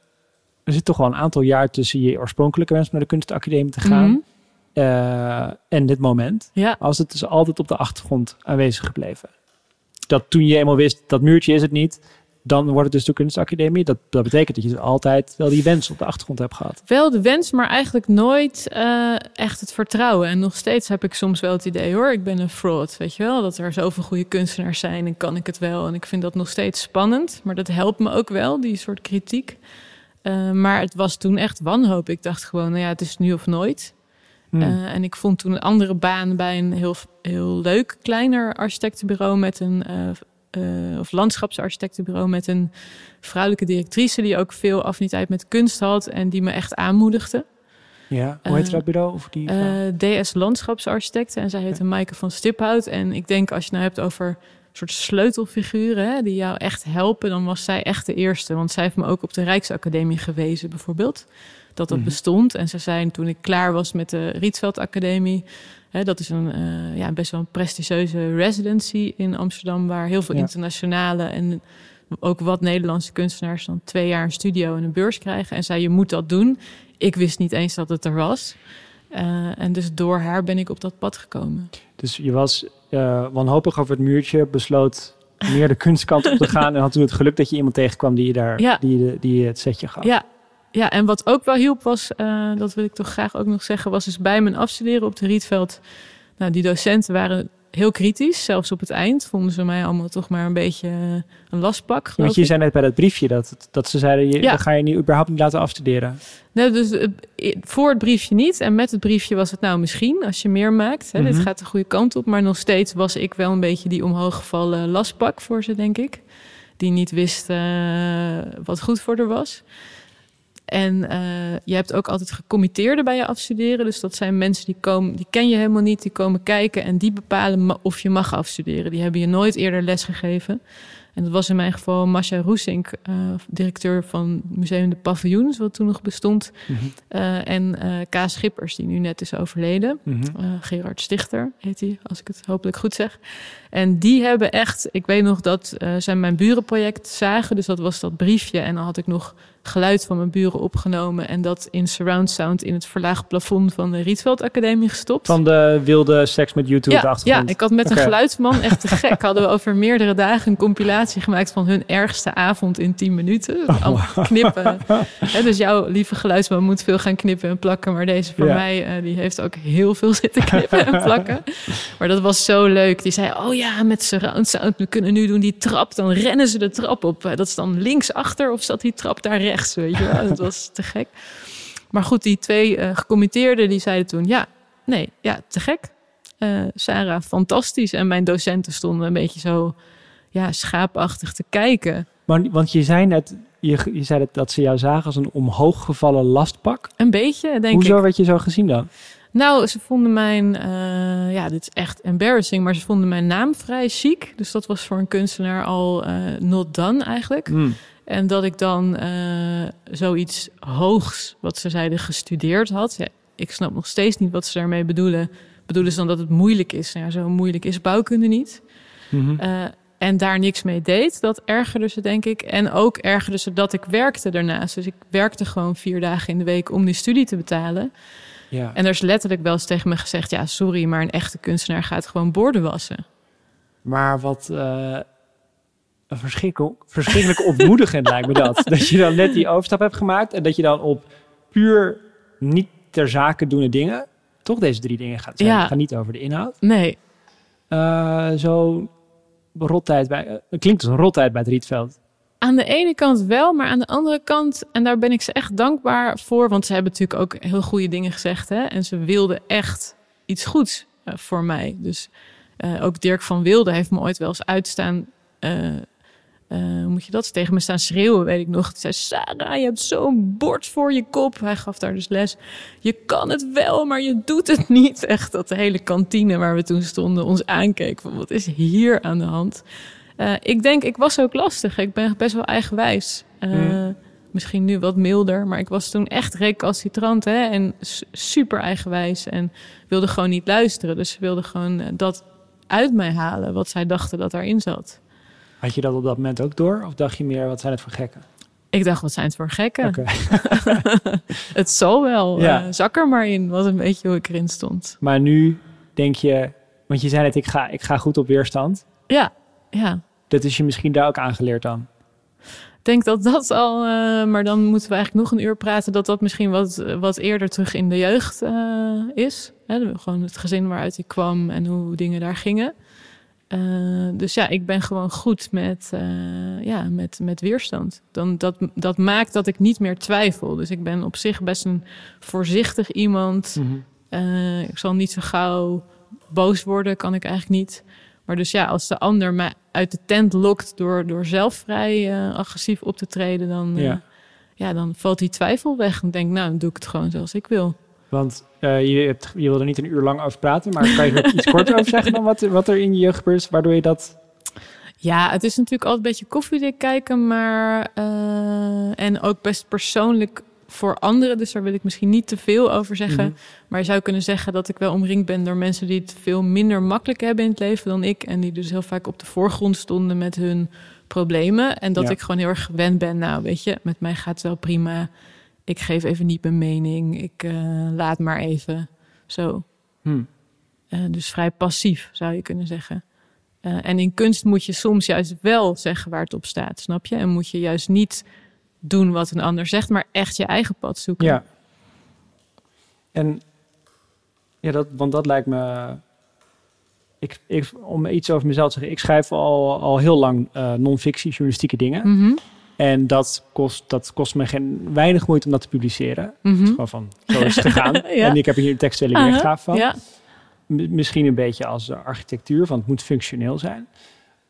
er zit toch wel een aantal jaar tussen je oorspronkelijke wens om naar de kunstacademie te gaan Mhm. eh, en dit moment. Ja, Als het dus altijd op de achtergrond aanwezig gebleven. Dat toen je eenmaal wist, dat muurtje is het niet, dan wordt het dus de kunstacademie. Dat, dat betekent dat je dus altijd wel die wens op de achtergrond hebt gehad. wel de wens, maar eigenlijk nooit eh, echt het vertrouwen. En nog steeds heb ik soms wel het idee, hoor, ik ben een fraud. Weet je wel, dat er zoveel goede kunstenaars zijn en kan ik het wel. En ik vind dat nog steeds spannend, maar dat helpt me ook wel, die soort kritiek. Eh, maar het was toen echt wanhoop. Ik dacht gewoon, nou ja, het is nu of nooit. Hmm. Eh, en ik vond toen een andere baan bij een heel, heel leuk kleiner architectenbureau met een. eh, of landschapsarchitectenbureau met een vrouwelijke directrice die ook veel affiniteit met kunst had en die me echt aanmoedigde. ja, hoe heet dat bureau? Of die, DS Landschapsarchitecten en zij heette Maaike van Stiphout. En ik denk als je nou hebt over soort sleutelfiguren hè, die jou echt helpen, dan was zij echt de eerste. Want zij heeft me ook op de Rijksacademie gewezen bijvoorbeeld. Dat dat Mhm. bestond. En ze zei toen ik klaar was met de Rietveld Academie. Hè, dat is een eh, ja, best wel een prestigieuze residency in Amsterdam. Waar heel veel Ja. internationale en ook wat Nederlandse kunstenaars dan twee jaar een studio en een beurs krijgen. En zei je moet dat doen. Ik wist niet eens dat het er was. Eh, en dus door haar ben ik op dat pad gekomen. Dus je was eh, wanhopig over het muurtje, besloot meer de kunstkant op te gaan en had toen het geluk dat je iemand tegenkwam die je daar Ja. die, je- die je het setje gaf. Ja, ja, en wat ook wel hielp was, eh, dat wil ik toch graag ook nog zeggen, was dus bij mijn afstuderen op de Rietveld. Nou, die docenten waren heel kritisch, zelfs op het eind vonden ze mij allemaal toch maar een beetje eh, een lastpak. Want je ik. zei net bij dat briefje dat, dat ze zeiden, je, Ja. dat ga je niet, überhaupt niet laten afstuderen. Nee, dus eh, voor het briefje niet. En met het briefje was het nou misschien, als je meer maakt. Hè, Mhm. Dit gaat de goede kant op. Maar nog steeds was ik wel een beetje die omhooggevallen lastpak voor ze, denk ik. Die niet wist eh, wat goed voor haar was. En eh, je hebt ook altijd gecommitteerden bij je afstuderen. Dus dat zijn mensen die komen, die ken je helemaal niet, die komen kijken en die bepalen of je mag afstuderen. Die hebben je nooit eerder les gegeven. En dat was in mijn geval Masha Roesink, eh, directeur van Museum de Paviljoens, wat toen nog bestond. Eh, en eh K. Schippers, die nu net is overleden. Mhm. Eh, Gerard Stichter heet hij, als ik het hopelijk goed zeg. En die hebben echt, ik weet nog dat eh zij mijn burenproject zagen. Dus dat was dat briefje. En dan had ik nog geluid van mijn buren opgenomen. En dat in surround sound in het verlaagd plafond van de Rietveld Academie gestopt. Van de wilde seks met YouTube ja, achtergrond. ja, ik had met een geluidsman, echt te gek, hadden we over meerdere dagen een compilatie gemaakt van hun ergste avond in 10 minuten. Oh, knippen. Dus jouw lieve geluidsman moet veel gaan knippen en plakken. Maar deze voor mij, eh, die heeft ook heel veel zitten knippen en plakken. Maar dat was zo leuk. Die zei, oh ja, met surround sound, we kunnen nu doen die trap. Dan rennen ze de trap op. Eh, Dat is dan links achter of zat die trap daar rechts, weet je wel. Dat was te gek. Maar goed, die twee uh, gecommitteerden die zeiden toen... ja, nee, ja, te gek. Uh, Sarah, fantastisch. En mijn docenten stonden een beetje zo ja, schaapachtig te kijken. Maar, want je zei net, je, je zei dat, dat ze jou zagen als een omhooggevallen lastpak. Een beetje, denk Hoezo ik. Hoezo werd je zo gezien dan? Nou, ze vonden mijn, uh, ja, dit is echt embarrassing, maar ze vonden mijn naam vrij chic. Dus dat was voor een kunstenaar al uh, not done eigenlijk. Mm. En dat ik dan uh, zoiets hoogs, wat ze zeiden, gestudeerd had. Ja, ik snap nog steeds niet wat ze daarmee bedoelen. Bedoelen ze dan dat het moeilijk is? Nou ja, zo moeilijk is bouwkunde niet. Mm-hmm. en daar niks mee deed, dat ergerde ze, denk ik. En ook ergerde ze dat ik werkte daarnaast. Dus ik werkte gewoon vier dagen in de week om die studie te betalen. Ja. En er is letterlijk wel eens tegen me gezegd: ja, sorry, maar een echte kunstenaar gaat gewoon borden wassen. Maar wat uh, verschrikkelijk, verschrikkelijk ontmoedigend lijkt me dat. Dat je dan net die overstap hebt gemaakt en dat je dan op puur niet ter zake doende dingen, toch deze drie dingen gaat zijn. Ja. Gaan niet over de inhoud. Nee. Uh, zo rottijd bij, uh, klinkt als een rottijd bij het Rietveld. Aan de ene kant wel, maar aan de andere kant, en daar ben ik ze echt dankbaar voor, want ze hebben natuurlijk ook heel goede dingen gezegd. Hè? En ze wilden echt iets goeds uh, voor mij. Dus ook Dirk van Wilde heeft me ooit wel eens uitstaan. Uh, hoe moet je dat tegen me staan schreeuwen, weet ik nog. Hij zei, Sarah, je hebt zo'n bord voor je kop. Hij gaf daar dus les. Je kan het wel, maar je doet het niet. Echt dat de hele kantine waar we toen stonden ons aankeek. Van, wat is hier aan de hand? Uh, ik denk, ik was ook lastig. Ik ben best wel eigenwijs. Uh, mm. Misschien nu wat milder, maar ik was toen echt recalcitrant hè? en super eigenwijs. En wilde gewoon niet luisteren. Dus ze wilden gewoon dat uit mij halen, wat zij dachten dat daarin zat. Had je dat op dat moment ook door? Of dacht je meer, wat zijn het voor gekken? Ik dacht, wat zijn het voor gekken? Okay. het zal wel. Ja. zak er maar in, was een beetje hoe ik erin stond. Maar nu denk je, want je zei net, ik ga, ik ga goed op weerstand. Ja, ja. Dat is je misschien daar ook aangeleerd dan? Ik denk dat dat al, uh, maar dan moeten we eigenlijk nog een uur praten, dat dat misschien wat, wat eerder terug in de jeugd uh, is. Hè, gewoon het gezin waaruit ik kwam en hoe dingen daar gingen. Uh, dus ja, ik ben gewoon goed met, ja, met, met weerstand. Dan, dat, dat maakt dat ik niet meer twijfel. Dus ik ben op zich best een voorzichtig iemand. Mm-hmm. ik zal niet zo gauw boos worden, kan ik eigenlijk niet. Maar dus ja, als de ander mij uit de tent lokt door, door zelf vrij agressief op te treden, dan, Ja. ja, dan valt die twijfel weg. En denk, nou, dan doe ik het gewoon zoals ik wil. Want uh, je, hebt, je wil er niet een uur lang over praten, maar kan je er iets korter over zeggen dan wat, wat er in je jeugd gebeurt, waardoor je dat... Ja, het is natuurlijk altijd een beetje koffiedik kijken, maar... uh, en ook best persoonlijk voor anderen. Dus daar wil ik misschien niet te veel over zeggen. Mhm. Maar je zou kunnen zeggen dat ik wel omringd ben door mensen die het veel minder makkelijk hebben in het leven dan ik. En die dus heel vaak op de voorgrond stonden met hun problemen. En dat Ja. ik gewoon heel erg gewend ben. Nou, weet je, met mij gaat het wel prima. Ik geef even niet mijn mening. Ik eh, laat maar even. Zo. Hm. Eh, dus vrij passief, zou je kunnen zeggen. Eh, en in kunst moet je soms juist wel zeggen waar het op staat, snap je? En moet je juist niet doen wat een ander zegt, maar echt je eigen pad zoeken. Ja. En ja, dat, want dat lijkt me. Ik, ik, om iets over mezelf te zeggen, ik schrijf al, al heel lang non-fictie, journalistieke dingen. Mhm, En dat kost, dat kost me geen weinig moeite om dat te publiceren. mhm. Gewoon van, zo is het gegaan. Ja. En ik heb hier een textuele Aha, weergave van. Ja, misschien een beetje als de architectuur, van het moet functioneel zijn.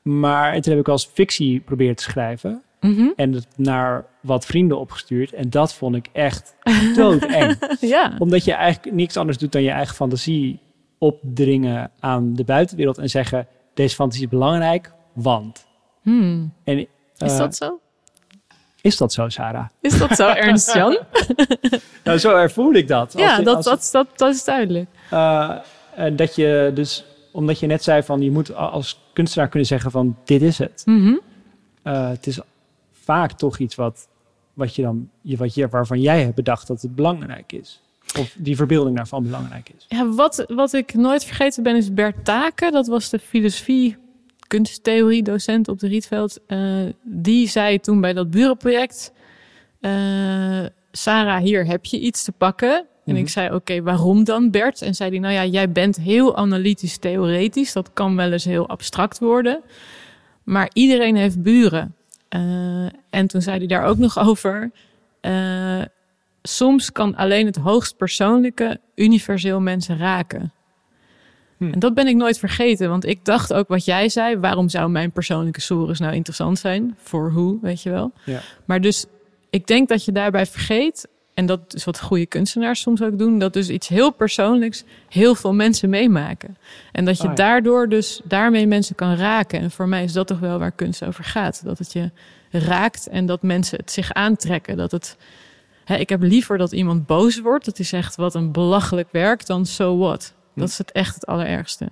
Maar toen heb ik als fictie proberen te schrijven. mhm. En het naar wat vrienden opgestuurd. En dat vond ik echt doodeng. ja. Omdat je eigenlijk niks anders doet dan je eigen fantasie opdringen aan de buitenwereld. En zeggen, deze fantasie is belangrijk, want. Hmm. En, Is eh, dat zo? Is dat zo, Sarah? Is dat zo, Ernst Jan? Nou, zo ervoel ik dat. Als ja, dat, dat, dat, dat is duidelijk. Eh, en dat je dus, omdat je net zei van, je moet als kunstenaar kunnen zeggen van, dit is het. Mhm. Eh, het is vaak toch iets wat, wat je dan, je- wat je, waarvan jij hebt bedacht dat het belangrijk is. Of die verbeelding daarvan belangrijk is. Ja, wat, wat ik nooit vergeten ben is Bert Taken. Dat was de filosofie, kunsttheorie docent op de Rietveld. Eh, die zei toen bij dat bureauproject... eh, Sarah, hier heb je iets te pakken. En Mhm. ik zei, oké, waarom dan Bert? En zei hij, nou ja, jij bent heel analytisch theoretisch. Dat kan wel eens heel abstract worden. Maar iedereen heeft buren. Eh, en toen zei hij daar ook nog over... soms kan alleen het hoogst persoonlijke universeel mensen raken. Hm. En dat ben ik nooit vergeten, want ik dacht ook wat jij zei. Waarom zou mijn persoonlijke stories nou interessant zijn? Voor hoe, weet je wel? Ja. Maar dus, ik denk dat je daarbij vergeet, en dat is wat goede kunstenaars soms ook doen, dat dus iets heel persoonlijks heel veel mensen meemaken. En dat je ja. daardoor dus daarmee mensen kan raken. En voor mij is dat toch wel waar kunst over gaat. Dat het je raakt en dat mensen het zich aantrekken. Dat het, hè, ik heb liever dat iemand boos wordt. Dat is echt wat een belachelijk werk dan so what. Hm. Dat is het echt het allerergste.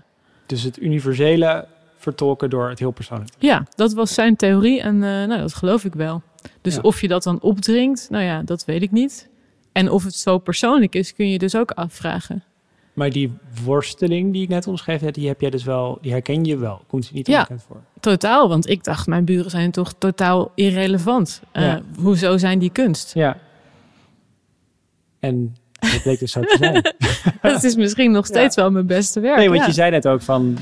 Dus het universele vertolken door het heel persoonlijk. Ja, dat was zijn theorie en eh, nou, dat geloof ik wel. Dus Ja. of je dat dan opdringt, nou ja, dat weet ik niet. En of het zo persoonlijk is, kun je dus ook afvragen. Maar die worsteling die ik net omschreef, die heb jij dus wel, die herken je wel. Komt je niet Ja. voor. Totaal, want ik dacht, mijn buren zijn toch totaal irrelevant. Eh, Ja. Hoezo zijn die kunst? Ja. En dat bleek dus zo te zijn. Dat is misschien nog steeds wel mijn beste werk. Nee, want ja. je zei net ook van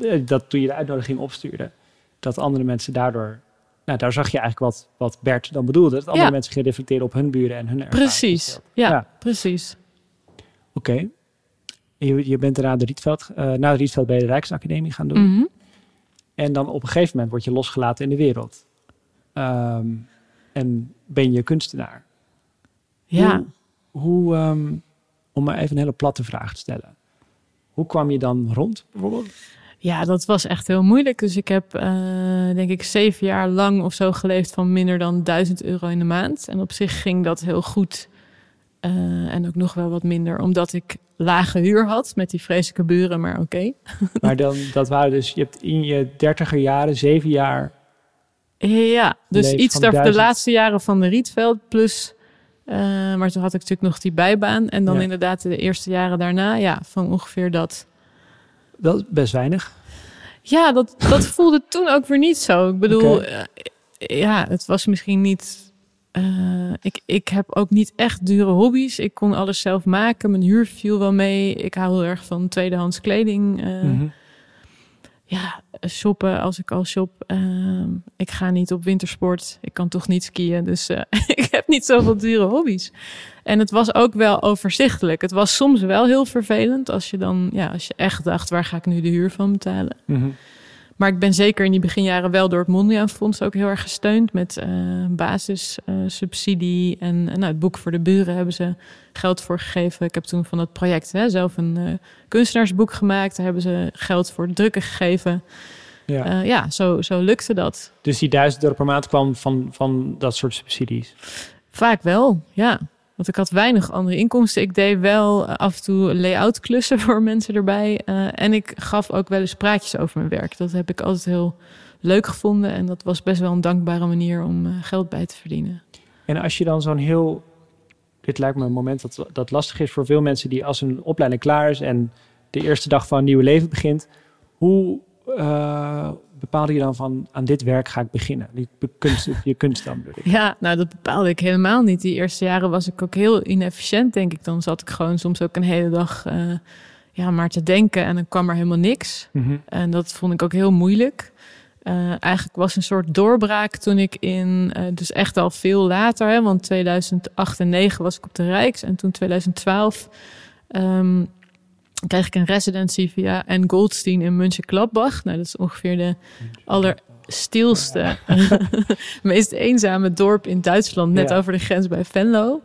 eh, dat toen je de uitnodiging opstuurde, dat andere mensen daardoor. Nou, daar zag je eigenlijk wat, wat Bert dan bedoelde. Dat andere Ja. mensen gingen reflecteren op hun buren en hun ervaring. Precies, ja, Ja. precies. Oké. Je, je bent daarna de Rietveld, eh na de Rietveld bij de Rijksacademie gaan doen. Mhm. En dan op een gegeven moment word je losgelaten in de wereld. Ehm, en ben je kunstenaar. Ja. Hoe, ehm, om maar even een hele platte vraag te stellen. Hoe kwam je dan rond, bijvoorbeeld? ja, dat was echt heel moeilijk. Dus ik heb, eh, denk ik, zeven jaar lang of zo geleefd van minder dan 1000 euro in de maand. En op zich ging dat heel goed. Eh, en ook nog wel wat minder, omdat ik lage huur had met die vreselijke buren, maar oké. Maar dan, dat waren dus, je hebt in je dertiger jaren, zeven jaar. Ja, dus iets daar de laatste jaren van de Rietveld plus. Eh, maar toen had ik natuurlijk nog die bijbaan. En dan Ja. inderdaad de eerste jaren daarna, ja, van ongeveer dat. Is best weinig. Ja, dat, dat voelde toen ook weer niet zo. Ik bedoel, eh, ja, het was misschien niet. eh, ik, ik heb ook niet echt dure hobby's. Ik kon alles zelf maken. Mijn huur viel wel mee. Ik hou heel erg van tweedehands kleding. Mhm. Ja, shoppen als ik al shop. Ehm, ik ga niet op wintersport. Ik kan toch niet skiën. Dus eh, ik heb niet zoveel dure hobby's. En het was ook wel overzichtelijk. Het was soms wel heel vervelend als je dan, ja, als je echt dacht, waar ga ik nu de huur van betalen? Mhm. Maar ik ben zeker in die beginjaren wel door het Mondriaan Fonds ook heel erg gesteund met eh basissubsidie. en eh, nou, het boek voor de buren hebben ze geld voor gegeven. Ik heb toen van dat project hè, zelf een eh, kunstenaarsboek gemaakt. Daar hebben ze geld voor drukken gegeven. Ja. Ja, ja zo, zo lukte dat. Dus die duizend euro per maand kwam van, van dat soort subsidies. Vaak wel, ja. Want ik had weinig andere inkomsten. Ik deed wel eh, af en toe layout klussen voor mensen erbij. eh, en ik gaf ook wel eens praatjes over mijn werk. Dat heb ik altijd heel leuk gevonden. En dat was best wel een dankbare manier om eh, geld bij te verdienen. En als je dan zo'n heel. Dit lijkt me een moment dat, dat lastig is voor veel mensen die als een opleiding klaar is en de eerste dag van een nieuw leven begint. Hoe bepaalde je dan van aan dit werk ga ik beginnen? Die kunst, je kunst dan bedoel ik. Ja, nou dat bepaalde ik helemaal niet. Die eerste jaren was ik ook heel inefficiënt, denk ik. Dan zat ik gewoon soms ook een hele dag eh, ja, maar te denken en dan kwam er helemaal niks. Mhm. En dat vond ik ook heel moeilijk. Eh, eigenlijk was een soort doorbraak toen ik in, eh, dus echt al veel later, hè, want 2008 en 2009 was ik op de Rijks en toen 2012 ehm, kreeg ik een residency via N. Goldstein in München-Gladbach. Nou, dat is ongeveer de allerstilste, meest eenzame dorp in Duitsland, net Ja. over de grens bij Venlo.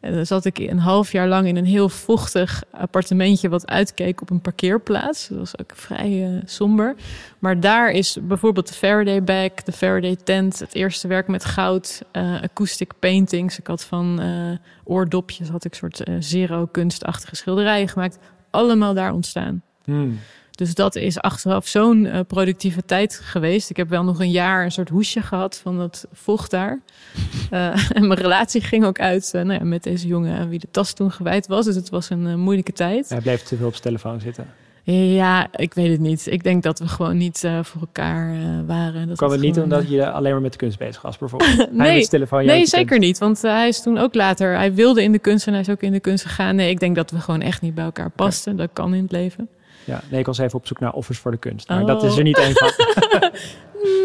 En dan zat ik een half jaar lang in een heel vochtig appartementje wat uitkeek op een parkeerplaats. Dat was ook vrij eh, somber. Maar daar is bijvoorbeeld de Faraday bag, de Faraday tent, het eerste werk met goud, eh, acoustic paintings. Ik had van eh, oordopjes, had ik soort zero kunstachtige schilderijen gemaakt. Allemaal daar ontstaan. Hmm. Dus dat is achteraf zo'n eh, productieve tijd geweest. Ik heb wel nog een jaar een soort hoesje gehad van dat vocht daar. Eh, en mijn relatie ging ook uit eh, nou ja, met deze jongen aan wie de tas toen gewijd was. Dus het was een moeilijke tijd. Hij bleef te veel op zijn telefoon zitten. Ja, ik weet het niet. Ik denk dat we gewoon niet eh, voor elkaar eh, waren. Dat Kwam het niet gewoon, omdat eh, je alleen maar met de kunst bezig was bijvoorbeeld? Nee, telefoon, nee zeker kunst. niet. Want hij is toen ook later... Hij wilde in de kunst en hij is ook in de kunst gegaan. Nee, ik denk dat we gewoon echt niet bij elkaar pasten. Dat kan in het leven. Ja, nee, ik was even op zoek naar offers voor de kunst. Maar Oh. dat is er niet één van.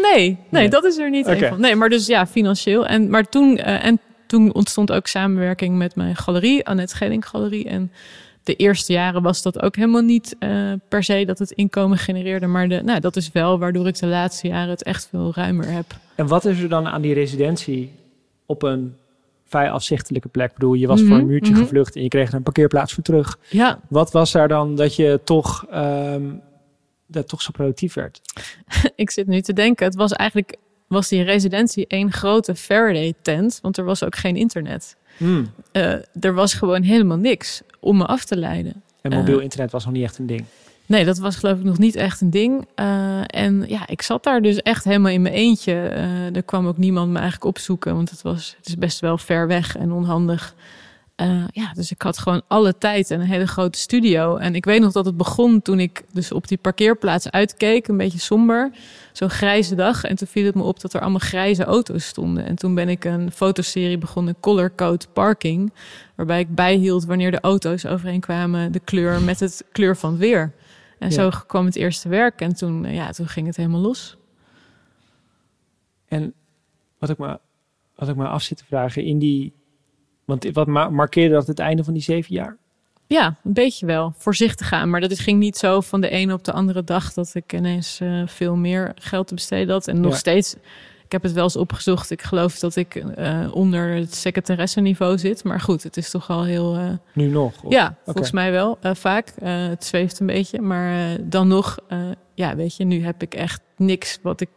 Nee, nee, Nee. dat is er niet Oké. één van. Nee, maar dus ja, financieel. En, maar toen, en toen ontstond ook samenwerking met mijn galerie, Annette Schelling Galerie. En de eerste jaren was dat ook helemaal niet uh, per se dat het inkomen genereerde. Maar de, nou, dat is wel waardoor ik de laatste jaren het echt veel ruimer heb. En wat is er dan aan die residentie op een vrij afzichtelijke plek? Ik bedoel, je was voor een muurtje gevlucht en je kreeg er een parkeerplaats voor terug. Ja. Wat was daar dan dat je toch, um, dat toch zo productief werd? ik zit nu te denken, het was eigenlijk was die residentie één grote Faraday tent, want er was ook geen internet. Hmm. Uh, er was gewoon helemaal niks om me af te leiden. En mobiel internet was nog niet echt een ding. Nee, dat was geloof ik nog niet echt een ding. Uh, en ja, ik zat daar dus echt helemaal in mijn eentje. Uh, er kwam ook niemand me eigenlijk opzoeken, want het, was, het is best wel ver weg en onhandig. Uh, ja, dus ik had gewoon alle tijd en een hele grote studio. En ik weet nog dat het begon toen ik dus op die parkeerplaats uitkeek, een beetje somber. Zo'n grijze dag. En toen viel het me op dat er allemaal grijze auto's stonden. En toen ben ik een fotoserie begonnen, Color Code Parking. Waarbij ik bijhield wanneer de auto's overeenkwamen, de kleur met het kleur van het weer. En ja. zo kwam het eerste werk. En toen, ja, toen ging het helemaal los. En wat ik me, wat ik me af zit te vragen, in die want wat markeerde dat het einde van die zeven jaar? Ja, een beetje wel. Voorzichtig gaan. Maar dat ging niet zo van de ene op de andere dag dat ik ineens uh, veel meer geld te besteden had. En nog ja. steeds, ik heb het wel eens opgezocht. Ik geloof dat ik uh, onder het secretaresse niveau zit. Maar goed, het is toch al heel. Uh, nu nog? Of? Ja, volgens mij wel. vaak. het zweeft een beetje. Maar dan nog, ja, weet je, nu heb ik echt niks wat ik.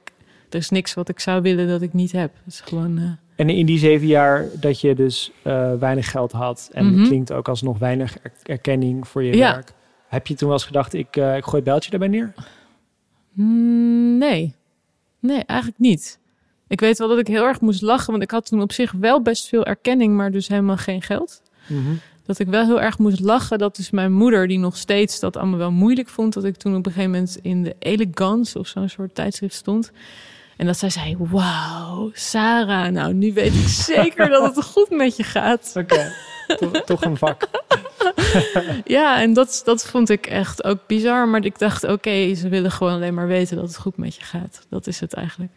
Er is niks wat ik zou willen dat ik niet heb. Het is gewoon. En in die zeven jaar dat je dus uh, weinig geld had en mm -hmm. klinkt ook als nog weinig er erkenning voor je ja. werk. Heb je toen wel eens gedacht, ik, uh, ik gooi het beltje daarbij neer? Mm, nee. Nee, eigenlijk niet. Ik weet wel dat ik heel erg moest lachen, want ik had toen op zich wel best veel erkenning, maar dus helemaal geen geld. Mm -hmm. Dat ik wel heel erg moest lachen. Dat is mijn moeder, die nog steeds dat allemaal wel moeilijk vond. Dat ik toen op een gegeven moment in de Elegance of zo'n soort tijdschrift stond. En dat zij zei, wauw, Sarah, nou nu weet ik zeker dat het goed met je gaat. Oké, okay. toch een vak. ja, en dat, dat vond ik echt ook bizar. Maar ik dacht, oké, okay, ze willen gewoon alleen maar weten dat het goed met je gaat. Dat is het eigenlijk.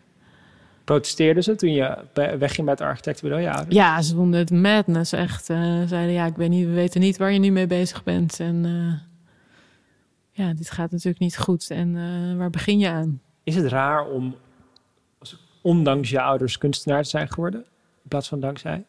Protesteerden ze toen je wegging bij het architectenbureau? Ja, ja ze vonden het madness echt. Uh, zeiden, ja, ik weet niet, we weten niet waar je nu mee bezig bent. En uh, ja, dit gaat natuurlijk niet goed. En uh, waar begin je aan? Is het raar om ondanks je ouders kunstenaar te zijn geworden? In plaats van dankzij?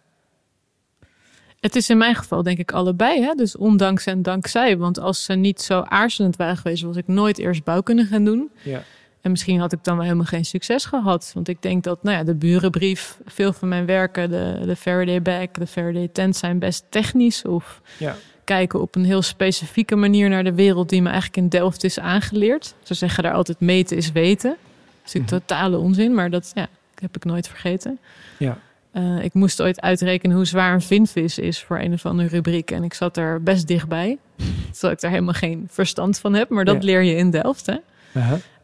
Het is in mijn geval denk ik allebei. Hè? Dus ondanks en dankzij. Want als ze niet zo aarzelend waren geweest, was ik nooit eerst bouwkunde gaan doen. Ja. En misschien had ik dan wel helemaal geen succes gehad. Want ik denk dat nou ja, de burenbrief, veel van mijn werken, de, de Faraday bag, de Faraday tent zijn best technisch. Of ja. kijken op een heel specifieke manier naar de wereld die me eigenlijk in Delft is aangeleerd. Ze zeggen daar altijd meten is weten. Natuurlijk totale onzin, maar dat ja, heb ik nooit vergeten. Ja. Uh, ik moest ooit uitrekenen hoe zwaar een vinvis is voor een of andere rubriek. En ik zat er best dichtbij. Terwijl ik daar helemaal geen verstand van heb. Maar dat Ja. leer je in Delft, hè?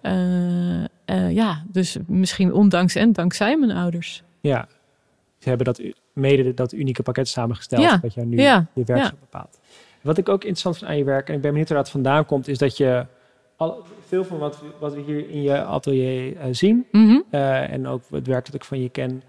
Eh, eh, ja, dus misschien ondanks en dankzij mijn ouders. Ja. Ze hebben dat mede dat unieke pakket samengesteld. Ja. Dat nu Ja. je werk bepaalt. Wat ik ook interessant vind aan je werk, en ik ben benieuwd waar dat vandaan komt, is dat je al, veel van wat, we- wat we hier in je atelier eh, zien, Mhm. eh, en ook het werk dat ik van je ken,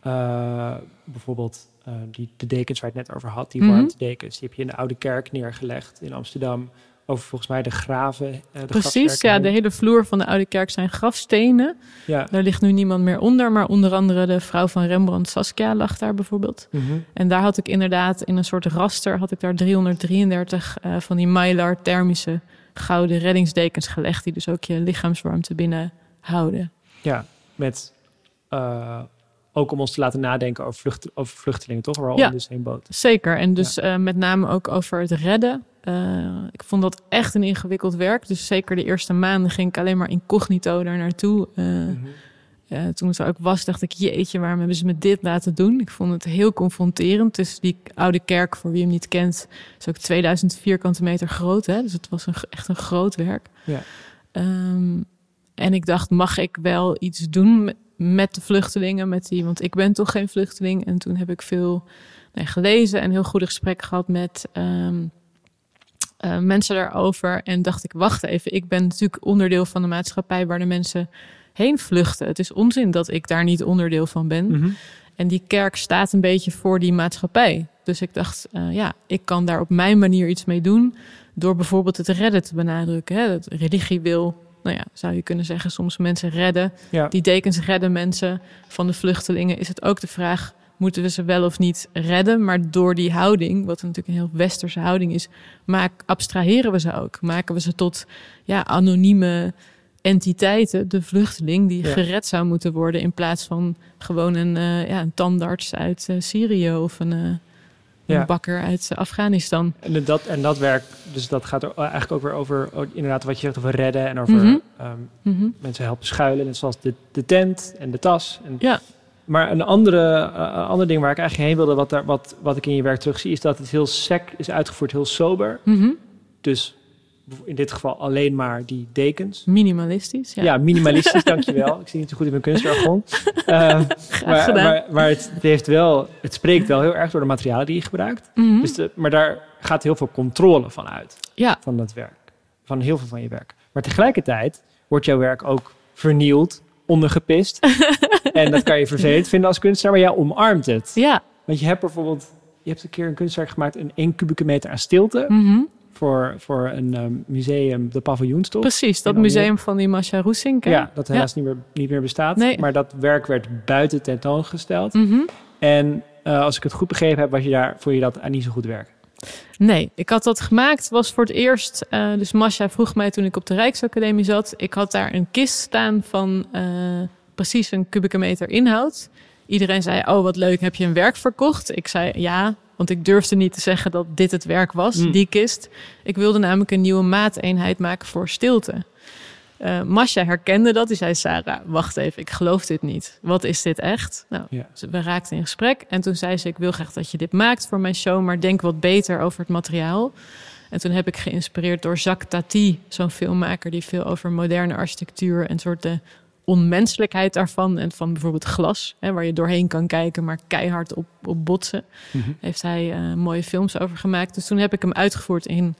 eh, bijvoorbeeld die, de dekens waar je het net over had, die Mhm. warmtedekens, die heb je in de Oude Kerk neergelegd in Amsterdam. Over volgens mij de graven. de Precies, ja, de hele vloer van de Oude Kerk zijn grafstenen. Ja. Daar ligt nu niemand meer onder, maar onder andere de vrouw van Rembrandt, Saskia, lag daar bijvoorbeeld. Mhm. En daar had ik inderdaad in een soort raster, had ik daar 333 eh, van die Mylar thermische gouden reddingsdekens gelegd, die dus ook je lichaamswarmte binnen houden. Ja, met eh, ook om ons te laten nadenken over, vlucht, over vluchtelingen, toch? Waar Ja. dus een boot. Zeker, en dus eh, met name ook over het redden. Eh, ik vond dat echt een ingewikkeld werk. Dus zeker de eerste maanden ging ik alleen maar incognito daar naartoe. Mhm. Eh, toen het er ook was, dacht ik, jeetje, waarom hebben ze me dit laten doen? Ik vond het heel confronterend. Dus die oude kerk, voor wie hem niet kent, is ook 2000 vierkante meter groot. Hè? Dus het was een, echt een groot werk. Ja. Ehm, en ik dacht, mag ik wel iets doen met, de vluchtelingen? Met die, want ik ben toch geen vluchteling. En toen heb ik veel nee, gelezen en heel goede gesprekken gehad met ehm, eh, mensen daarover. En dacht ik, wacht even, ik ben natuurlijk onderdeel van de maatschappij waar de mensen heen vluchten. Het is onzin dat ik daar niet onderdeel van ben. Mhm. En die kerk staat een beetje voor die maatschappij. Dus ik dacht, eh, ja, ik kan daar op mijn manier iets mee doen. Door bijvoorbeeld het redden te benadrukken. Hè. Dat religie wil, nou ja, zou je kunnen zeggen, soms mensen redden. Ja. Die dekens redden mensen van de vluchtelingen. Is het ook de vraag, moeten we ze wel of niet redden? Maar door die houding, wat natuurlijk een heel westerse houding is, maak, abstraheren we ze ook. Maken we ze tot ja, anonieme entiteiten, de vluchteling, die Ja. gered zou moeten worden in plaats van gewoon een, eh, ja, een tandarts uit eh, Syrië of een, eh, Ja. een bakker uit Afghanistan. En dat, en dat werk, dus dat gaat er eigenlijk ook weer over, oh, inderdaad, wat je zegt over redden en over Mhm. ehm, Mhm. mensen helpen schuilen, net zoals de, de tent en de tas. En, Ja. Maar een andere, ander ding waar ik eigenlijk heen wilde, wat, daar, wat, wat ik in je werk terugzie, is dat het heel sec is uitgevoerd, heel sober. Mhm. Dus in dit geval alleen maar die dekens. Minimalistisch. Ja, Ja, minimalistisch, dankjewel. Ik zie niet zo goed in mijn kunstjargon. Graag maar maar, maar het, heeft wel, het spreekt wel heel erg door de materialen die je gebruikt. Mhm. Dus de, maar daar gaat heel veel controle van uit, ja. van dat werk. Van heel veel van je werk. Maar tegelijkertijd wordt jouw werk ook vernield, ondergepist. en dat kan je vervelend vinden als kunstenaar, maar jij omarmt het. ja. Want je hebt bijvoorbeeld, je hebt een keer een kunstwerk gemaakt, een 1 kubieke meter aan stilte. Mhm. Voor, voor een ehm, museum, de paviljoenstof. Precies, dat museum van die Masha Roesink. hè? Ja, dat helaas Niet, meer, niet meer bestaat. Nee. Maar dat werk werd buiten tentoongesteld. Mhm. En eh, als ik het goed begrepen heb, was je daar, vond je dat aan niet zo goed werken. Nee, ik had dat gemaakt, was voor het eerst. eh, dus Masha vroeg mij toen ik op de Rijksacademie zat. Ik had daar een kist staan van eh, precies een kubieke meter inhoud. Iedereen zei: Oh, wat leuk, heb je een werk verkocht? Ik zei ja, want ik durfde niet te zeggen dat dit het werk was, Mm. die kist. Ik wilde namelijk een nieuwe maateenheid maken voor stilte. Eh Masha herkende dat. Die zei: Sarah, wacht even, ik geloof dit niet. Wat is dit echt? Nou, Ja. we raakten in gesprek. En toen zei ze: Ik wil graag dat je dit maakt voor mijn show, maar denk wat beter over het materiaal. En toen heb ik geïnspireerd door Jacques Tati, zo'n filmmaker die veel over moderne architectuur en soort de onmenselijkheid daarvan en van bijvoorbeeld glas, hè, waar je doorheen kan kijken, maar keihard op, op botsen, heeft hij eh, mooie films over gemaakt. Dus toen heb ik hem uitgevoerd in